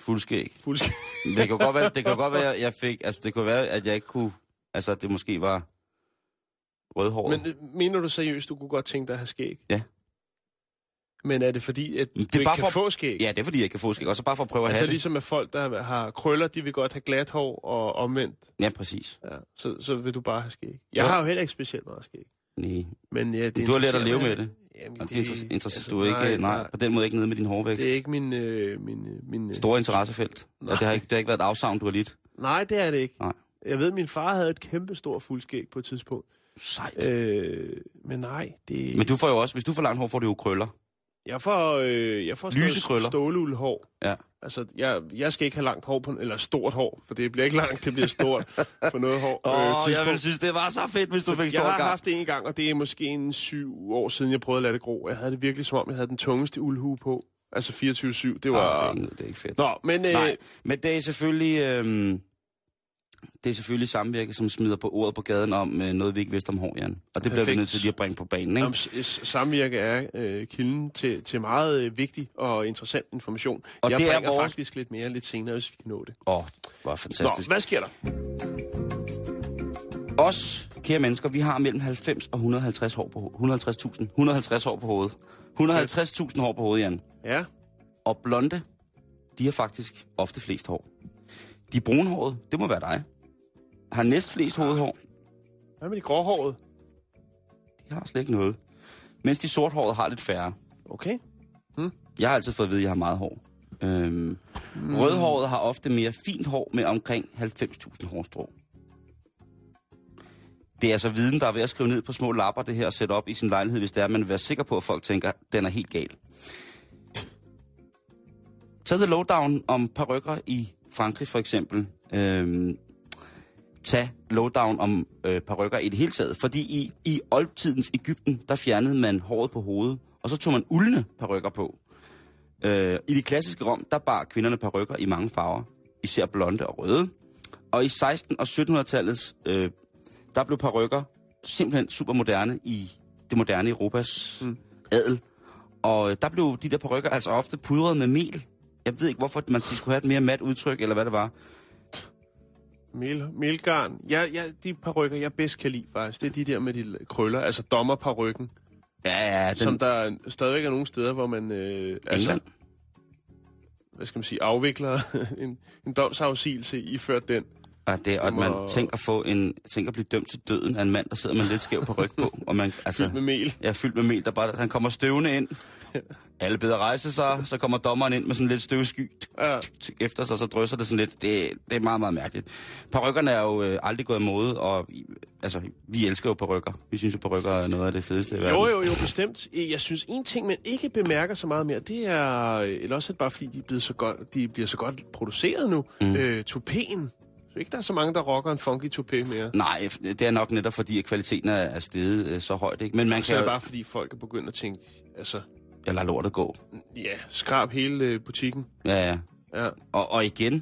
Fuldskæg. fuldskæg. Det kan godt være, det kan godt være, jeg fik, altså det kunne være, at jeg ikke kunne, altså det måske var rødhåret. Men øh, mener du seriøst, du kunne godt tænke dig at have skæg? Ja. Men er det fordi, at Det du ikke kan for- få skæg? Ja, det er fordi, jeg kan få skæg, og så bare for at prøve at Altså have det. ligesom at folk, der har krøller, de vil godt have glat hår og omvendt. Ja, præcis. Ja. Så, så vil du bare have skæg. Jeg Ja. har jo heller ikke specielt meget skæg. Nej. Men ja, det Du har lært at leve med det. Jamen, Jamen, det er inter- interessant. Du er nej, ikke, nej, på den måde ikke nede med din hårvækst. Det er ikke min... Øh, min, øh, min øh, Store interessefelt. Ja, det, har ikke, det har ikke været et afsavn, du har lidt. Nej, det er det ikke. Nej. Jeg ved, at min far havde et kæmpe stort fuldskæg på et tidspunkt. Sejt. Øh, men nej, det... Men du får jo også, hvis du får langt hår, får du jo krøller. Jeg får, øh, jeg får Lysekrøller. stålulhår. Ja. Altså, jeg, jeg skal ikke have langt hår, på, eller stort hår, for det bliver ikke langt, det bliver stort på noget hår. Åh, øh, jeg ville synes, det var så fedt, hvis du fik jeg stor har gang. haft det en gang, og det er måske en syv år siden, jeg prøvede at lade det gro. Jeg havde det virkelig som om, jeg havde den tungeste uldhue på. Altså 24-7, det var... Ah, det, er det er ikke fedt. Nå, men... Øh, Nej, men det er selvfølgelig... Øhm, det er selvfølgelig samvirke, som smider på ordet på gaden om øh, noget, vi ikke vidste om hår, Jan. Og det bliver vi Perfekt. nødt til lige at bringe på banen, ikke? Jamen, samvirke er øh, kilden til, til meget øh, vigtig og interessant information. Og jeg det er bringer vores- faktisk lidt mere lidt senere, hvis vi kan nå det. Åh, oh, hvor Nå, fantastisk. hvad sker der? Os, kære mennesker, vi har mellem 90 og 150 hår på ho- 150.000. 150 hår på hovedet. 150.000 hår på hovedet, Jan. Ja, Og blonde, de har faktisk ofte flest hår. De brunhårede, det må være dig. Har næst flest hovedhår. hvad med de gråhårede? De har slet ikke noget. Mens de sorthårede har lidt færre. Okay. Jeg har altid fået at vide, at jeg har meget hår. Øhm, mm. Rødhåret har ofte mere fint hår med omkring 90.000 hårstrå. Det er altså viden, der er ved at skrive ned på små lapper, det her, og sætte op i sin lejlighed, hvis det er, man vil være sikker på, at folk tænker, at den er helt gal. Tag the lowdown om parrykker i Frankrig for eksempel. Øhm, tag lowdown om øh, parrykker i det hele taget. Fordi i, i oldtidens Ægypten, der fjernede man håret på hovedet, og så tog man uldne parrykker på. Øh, I det klassiske Rom, der bar kvinderne parrykker i mange farver, især blonde og røde. Og i 16- og 1700-tallets, øh, der blev parrykker simpelthen super moderne i det moderne Europas mm. adel. Og øh, der blev de der parrykker altså ofte pudret med mel. Jeg ved ikke, hvorfor man skulle have et mere mat udtryk, eller hvad det var. Mel, melgarn. Ja, ja, de parrykker, jeg bedst kan lide faktisk, det er de der med de krøller, altså dommerparrykken, Ja, ja, den... som der er- stadigvæk er nogle steder, hvor man øh, altså, hvad skal man sige, afvikler en, en domsafsigelse iført den. Og, det, og at man tænker at, få en, tænker at blive dømt til døden af en mand, der sidder med lidt skæv ryg på. Og man, altså, Fyldt med mel. Ja, fyldt med mel, der bare, han kommer støvende ind. Alle beder rejse sig, så kommer dommeren ind med sådan lidt støvsky efter sig, så drysser det sådan lidt. Det, det er meget, meget mærkeligt. Parykkerne er jo øh, aldrig gået af mode, og altså, vi elsker jo parykker. Vi synes jo, parykker er noget af det fedeste i verden. Jo, jo, jo, bestemt. Jeg synes, en ting, man ikke bemærker så meget mere, det er, eller også er det bare fordi, de, er blevet så godt, de bliver så godt produceret nu, mm. øh, tupéen. Så ikke der er så mange, der rocker en funky tupé mere. Nej, det er nok netop fordi, at kvaliteten er, steget øh, så højt. Ikke? Men man Så kan er det bare fordi, folk er begyndt at tænke, altså, Jeg lader lortet gå. ja, skrab hele øh, butikken. Ja, ja. Ja. Og, og igen,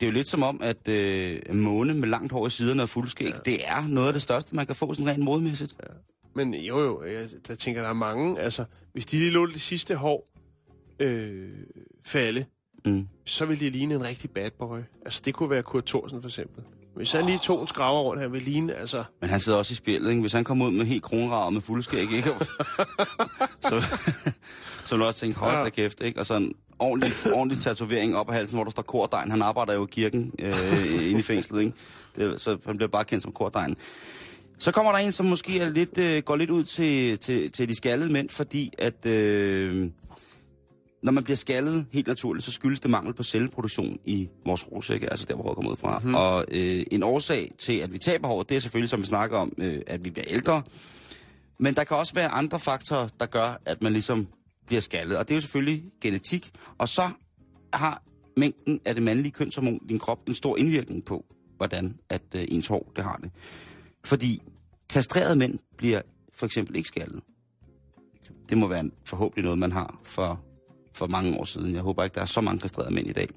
det er jo lidt som om, at øh, måne med langt hår i siderne og fuldskæg, ja. det er noget af det største, man kan få sådan rent modmæssigt. Ja. Men jo, jo, jeg der tænker, der er mange, altså, hvis de lige lå det sidste hår øh, falde, Mm. så ville de ligne en rigtig bad boy. Altså, det kunne være Kurt Thorsen for eksempel. Hvis han lige tog en skraver rundt, han ville ligne, altså... Men han sidder også i spillet, ikke? Hvis han kommer ud med helt kronraget med fuldskæg, ikke? så, så vil du også tænke, hold da Ja. kæft, ikke? Og så en ordentlig, ordentlig tatovering op af halsen, hvor der står kordegn. Han arbejder jo i kirken øh, inde i fængslet, ikke? Det, så han bliver bare kendt som kordegn. Så kommer der en, som måske er lidt, øh, går lidt ud til, til, til de skaldede mænd, fordi at... Øh, når man bliver skaldet helt naturligt, så skyldes det mangel på celleproduktion i vores hårsække, altså der, hvor håret kommer ud fra. Mm. Og øh, en årsag til, at vi taber hår, det er selvfølgelig, som vi snakker om, øh, at vi bliver ældre. Men der kan også være andre faktorer, der gør, at man ligesom bliver skaldet. Og det er jo selvfølgelig genetik. Og så har mængden af det mandlige kønshormon i din krop en stor indvirkning på, hvordan at øh, ens hår det har det. Fordi kastrerede mænd bliver for eksempel ikke skaldet. Det må være en, forhåbentlig noget, man har for, for mange år siden. Jeg håber ikke, der er så mange kastrerede mænd i dag.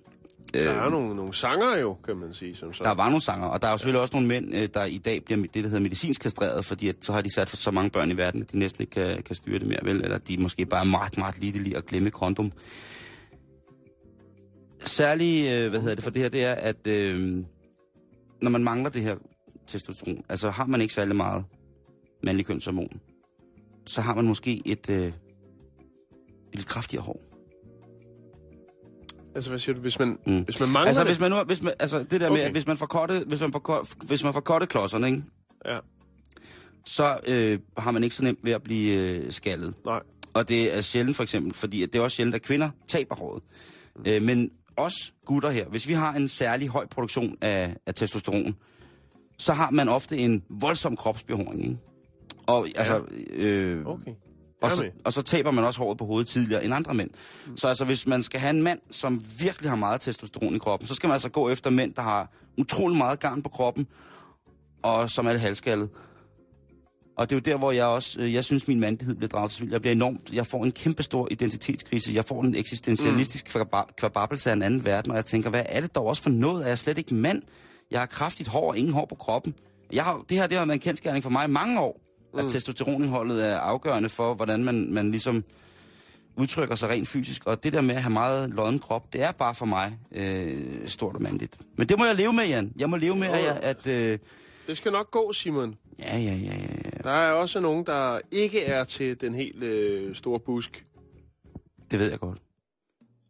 Der er nogle, nogle sanger jo, kan man sige. Som så. Der var nogle sanger, og der er jo selvfølgelig ja. også nogle mænd, øh, der i dag bliver det, der hedder medicinsk kastreret, fordi at, så har de sat så mange børn i verden, at de næsten ikke kan, kan styre det mere, vel? Eller de måske bare er meget, meget lige at glemme kondom. Særlig, øh, hvad hedder det for det her, det er, at øh, når man mangler det her testosteron, altså har man ikke særlig meget mandlig kønshormon, så har man måske et, øh, et lidt kraftigere hår. Altså, hvad siger du? Hvis man, mm. hvis man mangler Altså, det? hvis man nu, hvis man, altså det der okay. med, at hvis man får kortet, hvis man får, hvis man får kortet klodserne, ikke? Ja, så øh, har man ikke så nemt ved at blive øh, skaldet. nej. Og det er sjældent for eksempel, fordi det er også sjældent, at kvinder taber håret. Mm. Øh, men os gutter her, hvis vi har en særlig høj produktion af, af testosteron, så har man ofte en voldsom kropsbehåring, ikke? Og, altså, øh, Okay. Og, så, og så taber man også håret på hovedet tidligere end andre mænd. Mm. Så altså, hvis man skal have en mand, som virkelig har meget testosteron i kroppen, så skal man altså gå efter mænd, der har utrolig meget garn på kroppen, og som er lidt halvskaldet. Og det er jo der, hvor jeg også, øh, jeg synes, min mandighed bliver draget til. Jeg bliver enormt, jeg får en kæmpe stor identitetskrise. Jeg får en eksistentialistisk mm. kvababelse af en anden verden, og jeg tænker, hvad er det dog også for noget? Er jeg slet ikke mand? Jeg har kraftigt hår og ingen hår på kroppen. Jeg har, det her det har været en kendskærning for mig i mange år, at testosteronindholdet er afgørende for, hvordan man, man ligesom udtrykker sig rent fysisk. Og det der med at have meget lodden krop, det er bare for mig øh, stort og mandigt. Men det må jeg leve med, Jan. Jeg må leve med, at, jeg, at øh, Det skal nok gå, Simon. ja, ja, ja, ja. Der er også nogen, der ikke er til den helt øh, store busk. det ved jeg godt.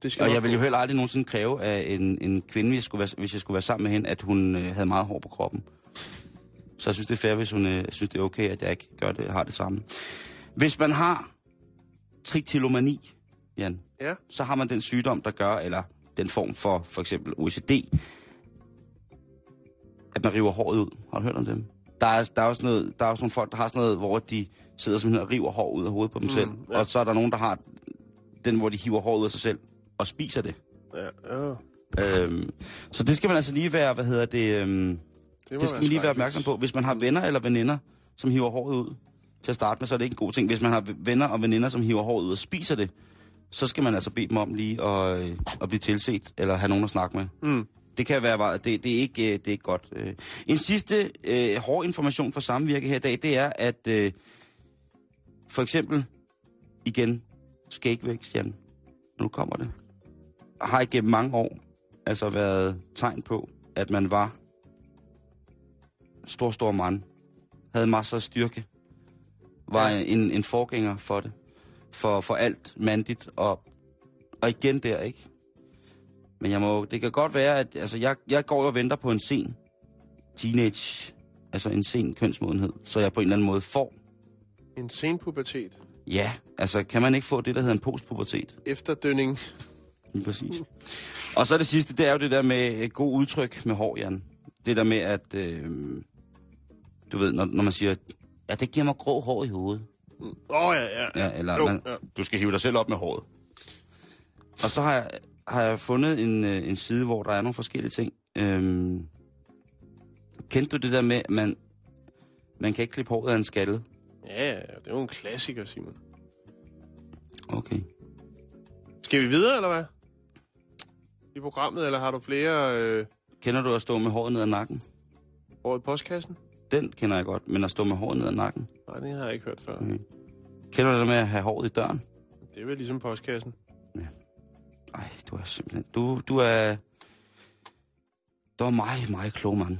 Det skal Og jeg ville jo heller aldrig nogensinde kræve af en, en kvinde, hvis jeg, skulle være, hvis jeg skulle være sammen med hende, at hun øh, havde meget hår på kroppen. Så jeg synes, det er fair, hvis hun øh, synes, det er okay, at jeg ikke gør det, har det samme. Hvis man har trichotillomani, Jan, Ja. så har man den sygdom, der gør, eller den form for for eksempel OECD, at man river håret ud. Har du hørt om dem? Der er, der er, også, noget, der er også nogle folk, der har sådan noget, hvor de sidder simpelthen og river hår ud af hovedet på dem mm, selv. ja. Og så er der nogen, der har den, hvor de hiver håret ud af sig selv og spiser det. Ja, ja. Øhm, så det skal man altså lige være, hvad hedder det, øhm, må det skal man lige være opmærksom på. Hvis man har venner eller veninder, som hiver håret ud til at starte med, så er det ikke en god ting. Hvis man har venner og veninder, som hiver håret ud og spiser det, så skal man altså bede dem om lige at, øh, at blive tilset, eller have nogen at snakke med. Mm. Det kan være, det, det, er ikke, øh, det er ikke godt. Øh. En sidste øh, hård information for samvirke her i dag, det er, at øh, for eksempel, igen, skægvækst, Jan, nu kommer det, har igennem mange år altså været tegn på, at man var stor, stor mand, havde masser af styrke, var Ja. en, en forgænger for det, for, for alt mandigt, og, og igen der, ikke? Men jeg må, det kan godt være, at altså, jeg, jeg går og venter på en sen teenage, altså en sen kønsmodenhed, så jeg på en eller anden måde får, En sen pubertet. ja, altså kan man ikke få det, der hedder en postpubertet? Efterdønning. Lige præcis. Og så det sidste, det er jo det der med et god udtryk med hår, Jan. Det der med, at øh, du ved, når, når man siger, ja, det giver mig grå hår i hovedet. Åh, oh, ja, ja. Ja, eller Jo, man, ja. du skal hive dig selv op med håret. Og så har jeg, har jeg fundet en, øh, en side, hvor der er nogle forskellige ting. Øhm, kendte du det der med, at man, man kan ikke klippe håret af en skalle? Ja, ja, det er jo en klassiker, Simon. Okay. Skal vi videre, eller hvad? I programmet, eller har du flere øh, Kender du at stå med håret ned ad nakken? over i postkassen? Den kender jeg godt, men at stå med håret ned ad nakken. Nej, det har jeg ikke hørt før. Okay. Kender du det med at have håret i døren? Det er vel ligesom postkassen. Ej, du er simpelthen... Du, du er... Du er meget, meget klog, mand.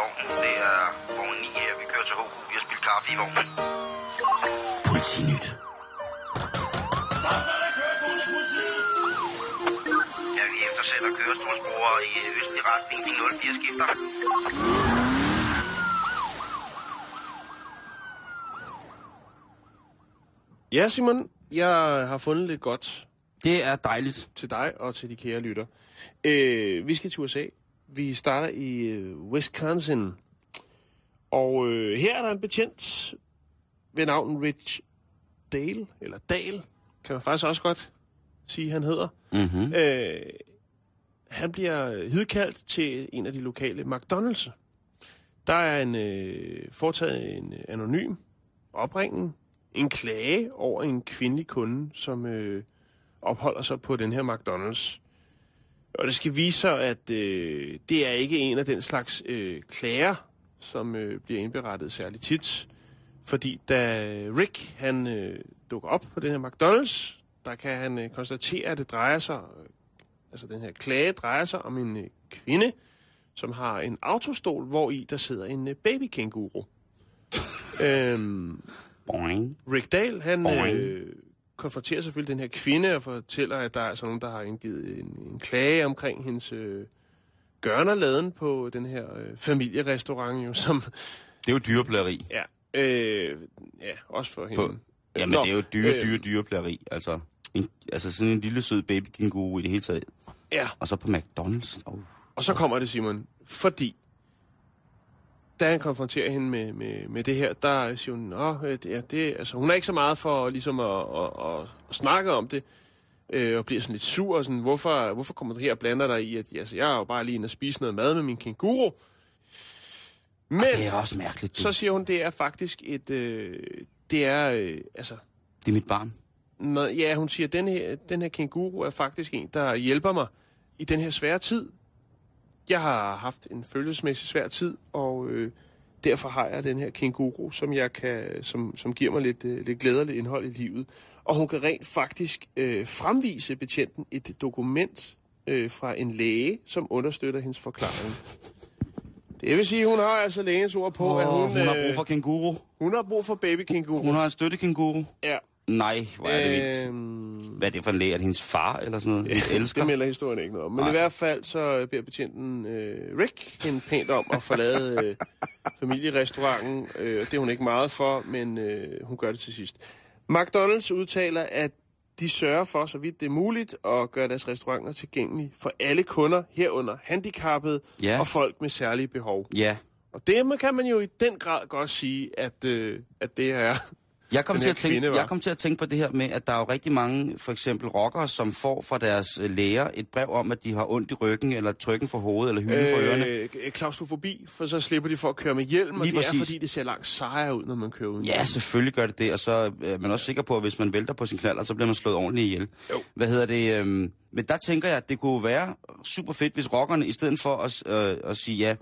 Vognen. Det er vogn 9 her. Vi kører til HK. Vi har spillet kaffe i vognen. Politinyt. Ja, vi eftersætter kørestolsbrugere i østlig retning. De 04 skifter. Ja, Simon, jeg har fundet lidt godt Det er dejligt. til dig og til de kære lytter. Øh, vi skal til USA. Vi starter i øh, Wisconsin. Og øh, her er der en betjent ved navn Rich Dale, eller Dale, kan man faktisk også godt sige, han hedder. Mm-hmm. Øh, han bliver hidkaldt til en af de lokale McDonald's. Der er en øh, foretaget en anonym opringning, en klage over en kvindelig kunde, som øh, opholder sig på den her McDonald's. Og det skal vise sig, at øh, det er ikke en af den slags øh, klager, som øh, bliver indberettet særligt tit. Fordi da Rick han øh, dukker op på den her McDonald's, der kan han øh, konstatere, at det drejer sig, øh, altså den her klage drejer sig om en øh, kvinde, som har en autostol, hvor i der sidder en øh, babykänguru. øhm, Boing. Rick Dahl, han Boing. øh, konfronterer selvfølgelig den her kvinde og fortæller, at der er altså nogen, der har indgivet en, en klage omkring hendes øh, gørnerladen på den her øh, familierestaurant, jo, som, Det er jo dyreplageri. ja, øh, ja, også for hende. På- Jamen, Nå, det er jo dyre, øh, dyre, dyreplageri. Altså, en, altså sådan en lille sød baby kænguru i det hele taget. Ja, Og så på McDonald's. Oh. og så kommer det, Simon, fordi da han konfronterer hende med, med, med det her, der siger hun, Nå, øh, det, er, det, altså, hun er ikke så meget for ligesom at, at, at, at snakke om det, øh, og bliver sådan lidt sur, og sådan, hvorfor, hvorfor kommer du her og blander dig i, at altså, jeg er jo bare lige inde og spise noget mad med min kænguru. Men Det er også mærkeligt. så Så... siger hun, det er faktisk et, øh, det er, øh, altså, Det er mit barn. noget, ja, hun siger, den her, den her kænguru er faktisk en, der hjælper mig i den her svære tid. Jeg har haft en følelsesmæssig svær tid, og øh, derfor har jeg den her kænguru, som, jeg kan, som, som giver mig lidt, øh, lidt glædeligt indhold i livet. Og hun kan rent faktisk øh, fremvise betjenten et dokument øh, fra en læge, som understøtter hendes forklaring. Det vil sige, hun har altså lægens ord på, Oh, at hun, hun har øh, brug for kænguru. hun har brug for baby kænguru. Hun har en støttekænguru. Ja. Nej, hvor er det vildt. Øhm, Hvad er det for en læge? Er det hendes far eller sådan noget? Hendes elsker? Det melder historien ikke noget om. Men Nej. i hvert fald så beder betjenten øh, Rick hende pænt om at forlade øh, familierestauranten. Øh, det er hun ikke meget for, men øh, hun gør det til sidst. McDonald's udtaler, at de sørger for, så vidt det er muligt, at gøre deres restauranter tilgængelige for alle kunder, herunder handicappede Ja. og folk med særlige behov. Ja. Og det kan man jo i den grad godt sige, at, øh, at det er... Jeg kom, til at tænke, kvinde, jeg kom til at tænke på det her med, at der er jo rigtig mange, for eksempel rockere, som får fra deres øh, læger et brev om, at de har ondt i ryggen, eller trykken for hovedet, eller hylden for ørerne. Øh, klaustrofobi, for så slipper de for at køre med hjelm, og Lige det er præcis. fordi, det ser langt sejere ud, når man kører uden Ja, selvfølgelig gør det det, og så øh, er man også sikker på, at hvis man vælter på sin knaller, så bliver man slået ordentligt ihjel. Jo. Hvad hedder det? øhm, men der tænker jeg, at det kunne være super fedt, hvis rockerne, i stedet for at, øh, at sige, ja,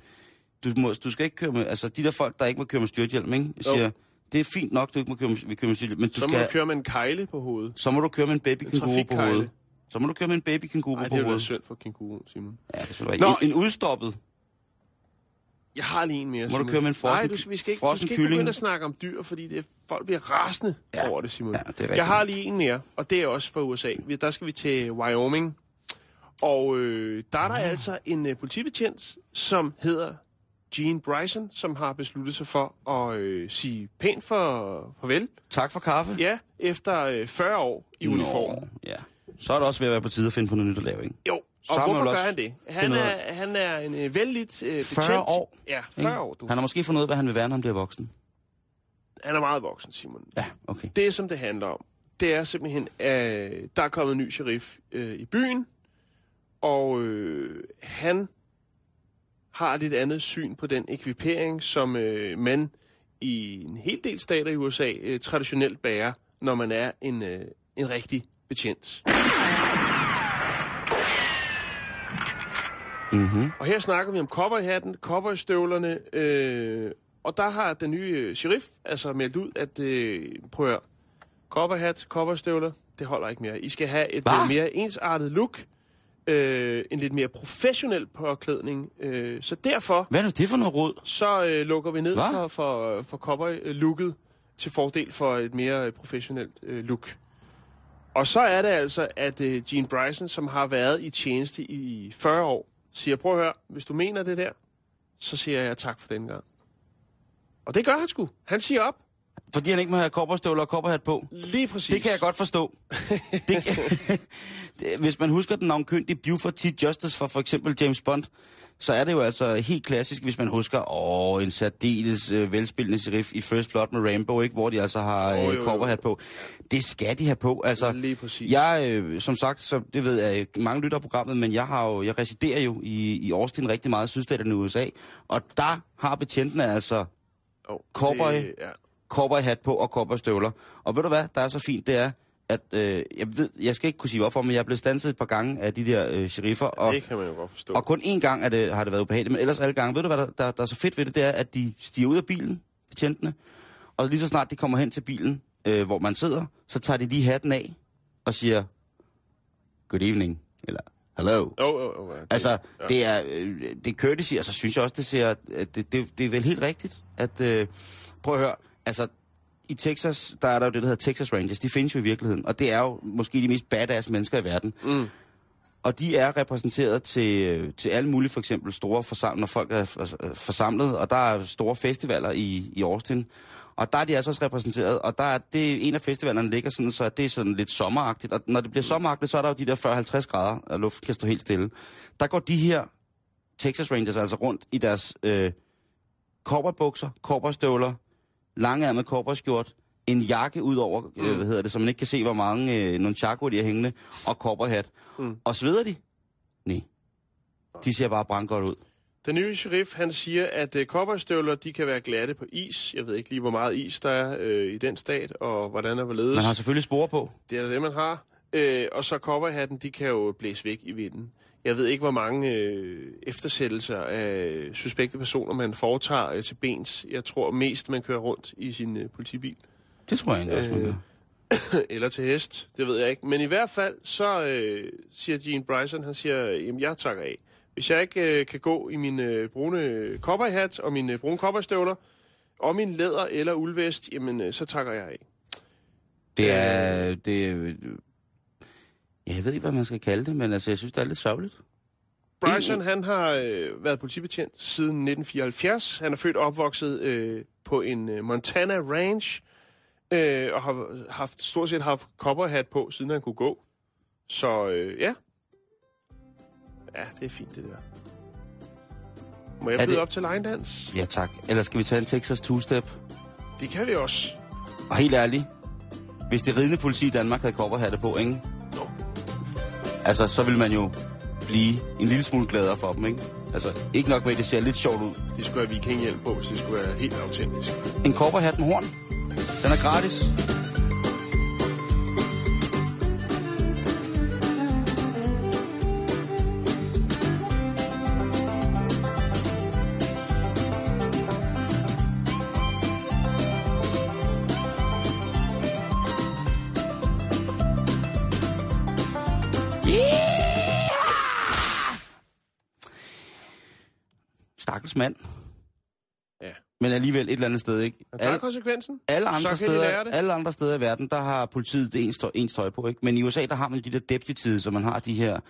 du, må, du skal ikke køre med, altså de der folk, der ikke må køre med styrthjelm, ikke? Jo. Det er fint nok, du ikke må køre med, køre med styrthjelm, men du Så må skal, du køre med en kejle på hovedet. så må du køre med en baby kænguru på hovedet. Så må du køre med en baby kænguru Nej, på det er jo hovedet. synd for kænguru, Simon. Ja, det skulle Nå, en, en udstoppet. Jeg har lige en mere, Må du Simon. køre med en frossen- Nej, du, vi skal ikke, du skal ikke begynde at snakke om dyr, fordi det er, folk bliver rasende Ja. over det, Simon. Ja, det er rigtigt. jeg har lige en mere, og det er også fra USA. Der skal vi til Wyoming. Og øh, der er der Ah. altså en øh, politibetjent, som hedder Gene Bryson, som har besluttet sig for at øh, sige pænt for farvel. Tak for kaffe. Ja, efter øh, 40 år i uniform. Nå, ja. Så er det også ved at være på tide at finde på noget nyt at lave, ikke? Jo, Så og må hvorfor gør han det? Han er, han er en øh, vældigt øh, betjent. 40 år? Ja, 40 år, du. Han har måske fundet ud af, hvad han vil være, når han bliver voksen. Han er meget voksen, Simon. Ja, okay. Det, som det handler om, det er simpelthen, at der er kommet en ny sheriff øh, i byen, og øh, han har et lidt andet syn på den ekvipering, som øh, man i en hel del stater i USA øh, traditionelt bærer, når man er en, øh, en rigtig betjent. Mm-hmm. Og her snakker vi om cowboyhatten, cowboystøvlerne, øh, og der har den nye øh, sheriff altså meldt ud, at øh, prøv at høre, cowboyhat, cowboystøvler, det holder ikke mere. I skal have et Hva? øh, mere ensartet look. Øh, en lidt mere professionel påklædning. Øh, så derfor Hvad er nu det for noget råd? så øh, lukker vi ned Hva? for, for, for cowboy-looket til fordel for et mere øh, professionelt øh, look. Og så er det altså, at øh, Gene Bryson, som har været i tjeneste i 40 år, siger, prøv at høre, hvis du mener det der, så siger jeg tak for den gang. Og det gør han sgu. Han siger op. Fordi han ikke må have kopperstøvler og kopperhat på. Lige præcis. Det kan jeg godt forstå. det, hvis man husker den navnkyndige Buford T. Justice fra for eksempel James Bond, så er det jo altså helt klassisk, hvis man husker, åh, en særdeles øh, velspillende serif i First Blood med Rambo, ikke? hvor de altså har øh, jo. kopperhat på. Det skal de have på. Altså, Lige præcis. Jeg, øh, som sagt, så det ved jeg, mange lytter programmet, men jeg har jo, jeg residerer jo i, i Austin rigtig meget i sydstaterne i USA, og der har betjentene altså Oh, Cowboy. Det, ja. Cowboyhat på og cowboystøvler. Og ved du hvad, der er så fint, det er, at øh, jeg, ved, jeg skal ikke kunne sige hvorfor, men jeg er blevet stanset et par gange af de der øh, sheriffer, og, Det kan man jo godt forstå. og kun én gang er det, har det været ubehageligt, men ellers alle gange, ved du hvad, der, der, der er så fedt ved det, det er, at de stiger ud af bilen, betjentene, og lige så snart de kommer hen til bilen, øh, hvor man sidder, så tager de lige hatten af og siger, good evening, eller hello. Jo, jo, ja, det, Altså, ja. det er, øh, det er courtesy, og så synes jeg også, det ser, det, det, det er vel helt rigtigt, at, øh, prøv at høre, altså, i Texas, der er der jo det, der hedder Texas Rangers, de findes jo i virkeligheden, og det er jo måske de mest badass mennesker i verden. Mm. Og de er repræsenteret til, til alle mulige, for eksempel store forsamlinger, når folk er forsamlet, og der er store festivaler i, i Austin. Og der er de altså også repræsenteret, og der er det, en af festivalerne ligger sådan, så det er sådan lidt sommeragtigt. Og når det bliver sommeragtigt, så er der jo de der 40-50 grader, og luften kan stå helt stille. Der går de her Texas Rangers altså rundt i deres øh, korperbukser, korperstøvler, langærmet korperskjort, en jakke ud over, øh, hvad hedder det, så man ikke kan se, hvor mange øh, chaco de har hængende, og korperhat. Mm. Og sveder de? Nej. De ser bare brandgodt ud. Den nye sheriff, han siger, at øh, cowboystøvler, de kan være glatte på is. Jeg ved ikke lige, hvor meget is der er øh, i den stat, og hvordan og hvorledes. Man har selvfølgelig spore på. Det er det, man har. Øh, og så cowboyhatten, de kan jo blæse væk i vinden. Jeg ved ikke, hvor mange øh, eftersættelser af suspekte personer, man foretager øh, til bens. Jeg tror mest, man kører rundt i sin øh, politibil. Det tror jeg egentlig også, man Øh, gør. Eller til hest, det ved jeg ikke. Men i hvert fald, så øh, siger Gene Bryson, han siger, jamen jeg takker af. Hvis jeg ikke øh, kan gå i min øh, brune cowboyhat og mine øh, brune cowboystøvler, og min læder eller uldvest, jamen øh, så takker jeg af. Det er... Det er øh, ja, jeg ved ikke, hvad man skal kalde det, men altså, jeg synes, det er lidt sørgeligt. Bryson, han har øh, været politibetjent siden 1974. Han er født og opvokset øh, på en øh, Montana ranch, øh, og har haft, stort set haft cowboyhat på, siden han kunne gå. Så øh, ja. Ja, det er fint, det der. Må jeg byde det- op til line dance? Ja, tak. Eller skal vi tage en Texas two-step? Det kan vi også. Og helt ærligt, hvis det ridende politi i Danmark havde kopperhatte på, ikke? Altså, så ville man jo blive en lille smule gladere for dem, ikke? Altså, ikke nok med, at det ser lidt sjovt ud. De skulle have vikinghjelm på, hvis det skulle være helt autentisk. En kopperhat med horn. Den er gratis. Mand. Ja. Men alligevel et eller andet sted, ikke? Han tager Alle- konsekvensen. alle andre, de steder, det. alle andre steder i verden, der har politiet det ens, tøj, ens tøj på, ikke? Men i USA, der har man de der deputies, så man har de her...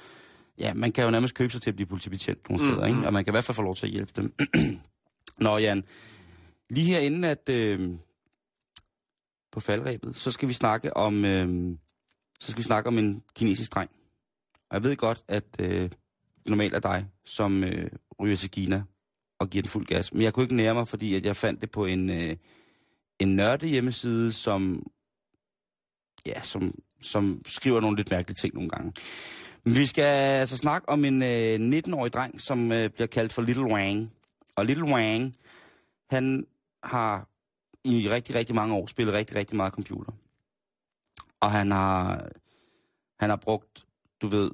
Ja, man kan jo nærmest købe sig til at blive politibetjent nogle steder, ikke? Og man kan i hvert fald få lov til at hjælpe dem. Nå, Jan. Lige herinde at... Øh, på faldrebet, så skal vi snakke om... Øh, så skal vi snakke om en kinesisk dreng. Og jeg ved godt, at øh, det normalt er dig, som øh, ryger til Kina og giver den fuld gas. Men jeg kunne ikke nære mig, fordi at jeg fandt det på en... Øh, en nørde hjemmeside, som, ja, som, som skriver nogle lidt mærkelige ting nogle gange. Men vi skal altså snakke om en øh, 19-årig dreng, som øh, bliver kaldt for Little Wang. Og Little Wang, han har i rigtig, rigtig mange år spillet rigtig, rigtig meget computer. Og han har, han har brugt, du ved,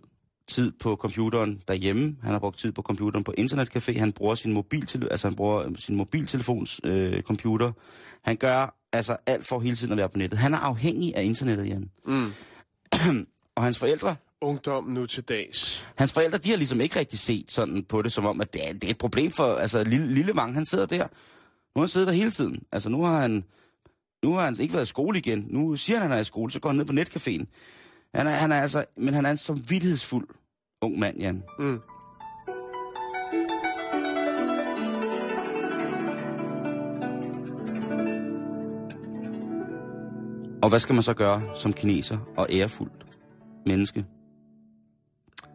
tid på computeren derhjemme. Han har brugt tid på computeren på internetcafé. Han bruger sin mobiltelefon, altså han bruger sin mobiltelefons øh, computer. Han gør altså alt for hele tiden at være på nettet. Han er afhængig af internettet, Jan. Mm. Og hans forældre, ungdommen nu til dags? Hans forældre, de har ligesom ikke rigtig set sådan på det, som om, at det er, det er et problem for, altså lille, lille Vang, han sidder der. Nu har han siddet der hele tiden. Altså nu har han, nu har han ikke været i skole igen. Nu siger han, at han er i skole, så går han ned på netcaféen. Han er, han er altså, men han er en samvittighedsfuld ung mand, Jan. Mm. Og hvad skal man så gøre som kineser og ærefuldt menneske?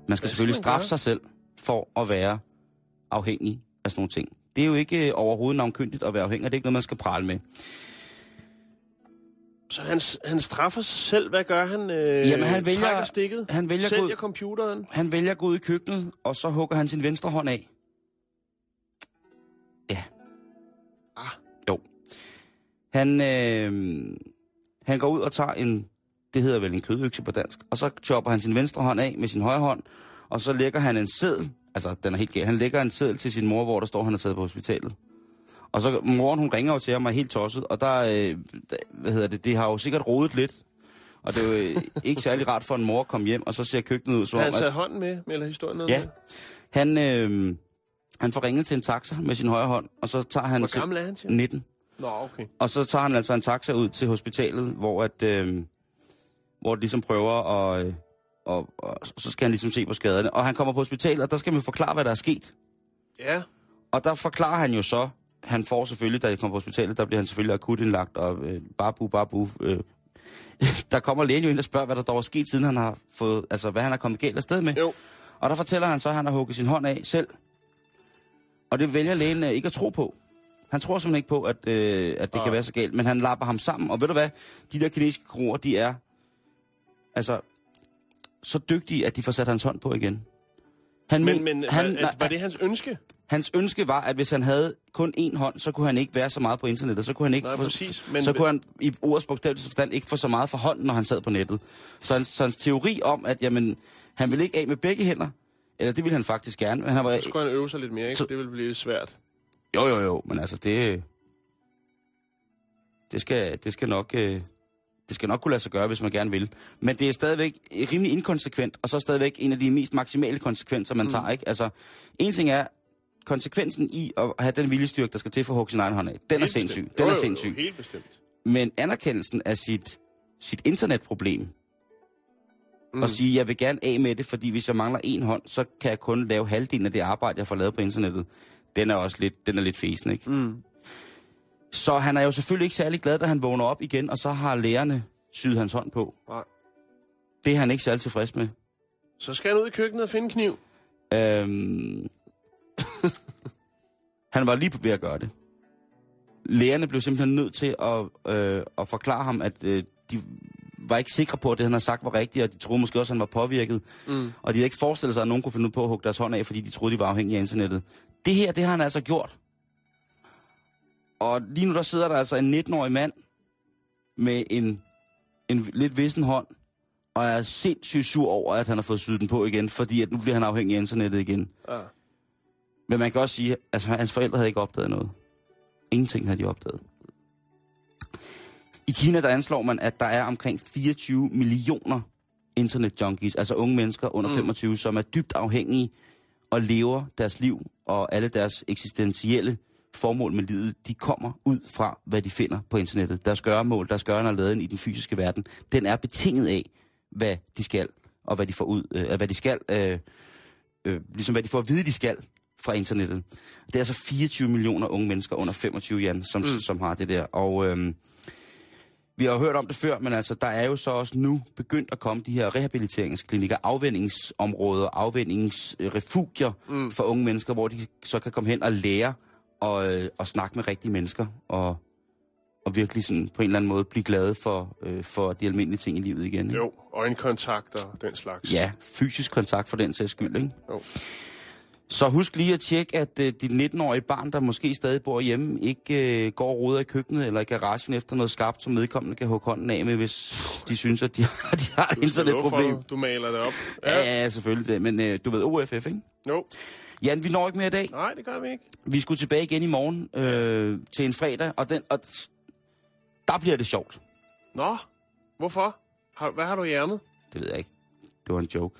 Man skal skal selvfølgelig man straffe gøre? sig selv for at være afhængig af sådan nogle ting. Det er jo ikke øh, overhovedet navnkyndigt at være afhængig, det er ikke noget, man skal prale med. Så han, han straffer sig selv. Hvad gør han? Øh, Jamen, han vælger- Trækker stikket? han vælger Sælger gå ud- computeren? Han vælger at gå ud i køkkenet, og så hugger han sin venstre hånd af. Ja. Ah. Jo. Han, øh, han går ud og tager en, det hedder vel en kødøkse på dansk, og så chopper han sin venstre hånd af med sin højre hånd, og så lægger han en seddel, altså den er helt galt, han lægger en seddel til sin mor, hvor der står, han er taget på hospitalet. Og så moren, hun ringer jo til er helt tosset, og der, øh, der- hvad hedder det, det har jo sikkert rodet lidt, og det er jo øh, ikke særlig rart for en mor at komme hjem, og så ser køkkenet ud som om, han at taget hånden med? Eller historien noget Ja. med? han, øh, han får ringet til en taxa med sin højre hånd, og så tager han... Hvor gammel er han, siger du? 19. Nå, okay. Og så tager han altså en taxa ud til hospitalet, hvor at, øh, hvor det ligesom prøver at... Øh, og, og, så skal han ligesom se på skaderne. Og han kommer på hospitalet, og der skal man forklare, hvad der er sket. Ja. Og der forklarer han jo så, han får selvfølgelig, da han kommer på hospitalet, der bliver han selvfølgelig akut indlagt, og øh, babu, babu. Øh, der kommer lægen jo ind og spørger, hvad der dog er sket, siden han har fået, altså hvad han er kommet galt afsted med. Jo. Og der fortæller han så, at han har hugget sin hånd af selv. Og det vælger lægen øh, ikke at tro på. Han tror simpelthen ikke på, at, øh, at det kan være så galt, men han lapper ham sammen. Og ved du hvad? De der kinesiske kroer, de er altså så dygtige, at de får sat hans hånd på igen. Han, Men, men, han, var, var det hans ønske? Hans ønske var, at hvis han havde kun én hånd, så kunne han ikke være så meget på internettet. Så kunne han ikke Nej, få, præcis, men- så kunne han i ordets bogstaveligste forstand ikke få så meget for hånden, når han sad på nettet. Så hans, så hans teori om, at jamen, han ville ikke af med begge hænder, eller det ville han faktisk gerne, men han var... Så skulle han øve sig lidt mere, ikke? Så- Det ville blive lidt svært. Jo, jo, jo, men altså det... Det skal, det skal nok... Øh, det skal nok kunne lade sig gøre, hvis man gerne vil. Men det er stadigvæk rimelig inkonsekvent, og så stadigvæk en af de mest maksimale konsekvenser, man mm. tager. Ikke? Altså, en ting er, konsekvensen i at have den viljestyrke, der skal til for at hugge sin egen hånd af. Den er Helt sindssyg. bestemt. Den Jo, er jo, jo, sindssyg. helt bestemt. Men anerkendelsen af sit, sit internetproblem, mm. og sige, jeg vil gerne af med det, fordi hvis jeg mangler en hånd, så kan jeg kun lave halvdelen af det arbejde, jeg får lavet på internettet. Den er også lidt, den er lidt fesen, ikke? Mm. Så han er jo selvfølgelig ikke særlig glad, da han vågner op igen, og så har lærerne syet hans hånd på. Nej. Det er han ikke særlig tilfreds med. Så skal han ud i køkkenet og finde kniv. Øhm... han var lige ved at gøre det. Lærerne blev simpelthen nødt til at, øh, at forklare ham, at øh, de var ikke sikre på, at det, han havde sagt, var rigtigt, og de troede måske også, at han var påvirket. Mm. Og de havde ikke forestillet sig, at nogen kunne finde ud på at hugge deres hånd af, fordi de troede, de var afhængige af internettet. Det her, det har han altså gjort. Og lige nu der sidder der altså en 19-årig mand med en, en lidt vissen hånd, og er sindssygt sur over, at han har fået syet den på igen, fordi at nu bliver han afhængig af internettet igen. Ja. Men man kan også sige, at altså, hans forældre havde ikke opdaget noget. Ingenting havde de opdaget. I Kina der anslår man, at der er omkring 24 millioner internet-junkies, altså unge mennesker under mm. 25, som er dybt afhængige og lever deres liv og alle deres eksistentielle formål med livet, de kommer ud fra, hvad de finder på internettet. Deres gøremål, deres gøren og laden i den fysiske verden, den er betinget af, hvad de skal, og hvad de får ud, øh, hvad de skal, øh, øh, ligesom hvad de får at vide, de skal fra internettet. Det er altså 24 millioner unge mennesker under 25, Jan, som, mm. som har det der. Og øhm, vi har hørt om det før, men altså, der er jo så også nu begyndt at komme de her rehabiliteringsklinikker, afvendingsområder, afvendingsrefugier mm. for unge mennesker, hvor de så kan komme hen og lære og, øh, og snakke med rigtige mennesker, og, og virkelig sådan på en eller anden måde blive glade for, øh, for de almindelige ting i livet igen. Ikke? Jo, øjenkontakt og den slags. Ja, fysisk kontakt for den sags skyld, ikke? Jo. Så husk lige at tjekke, at øh, dit 19-årige barn, der måske stadig bor hjemme, ikke øh, går og roder i køkkenet eller i garagen efter noget skarpt, som medkommende kan hugge hånden af med, hvis de synes, at de, har- de har et internetproblem. Du maler det op. Ja, ja, selvfølgelig det. Men øh, du ved, OFF, ikke? Jo. Jan, vi når ikke mere i dag. Nej, det gør vi ikke. Vi skulle tilbage igen i morgen øh, til en fredag, og, den, og der bliver det sjovt. Nå, hvorfor? Har, hvad har du i ærmet? Det ved jeg ikke. det var en joke.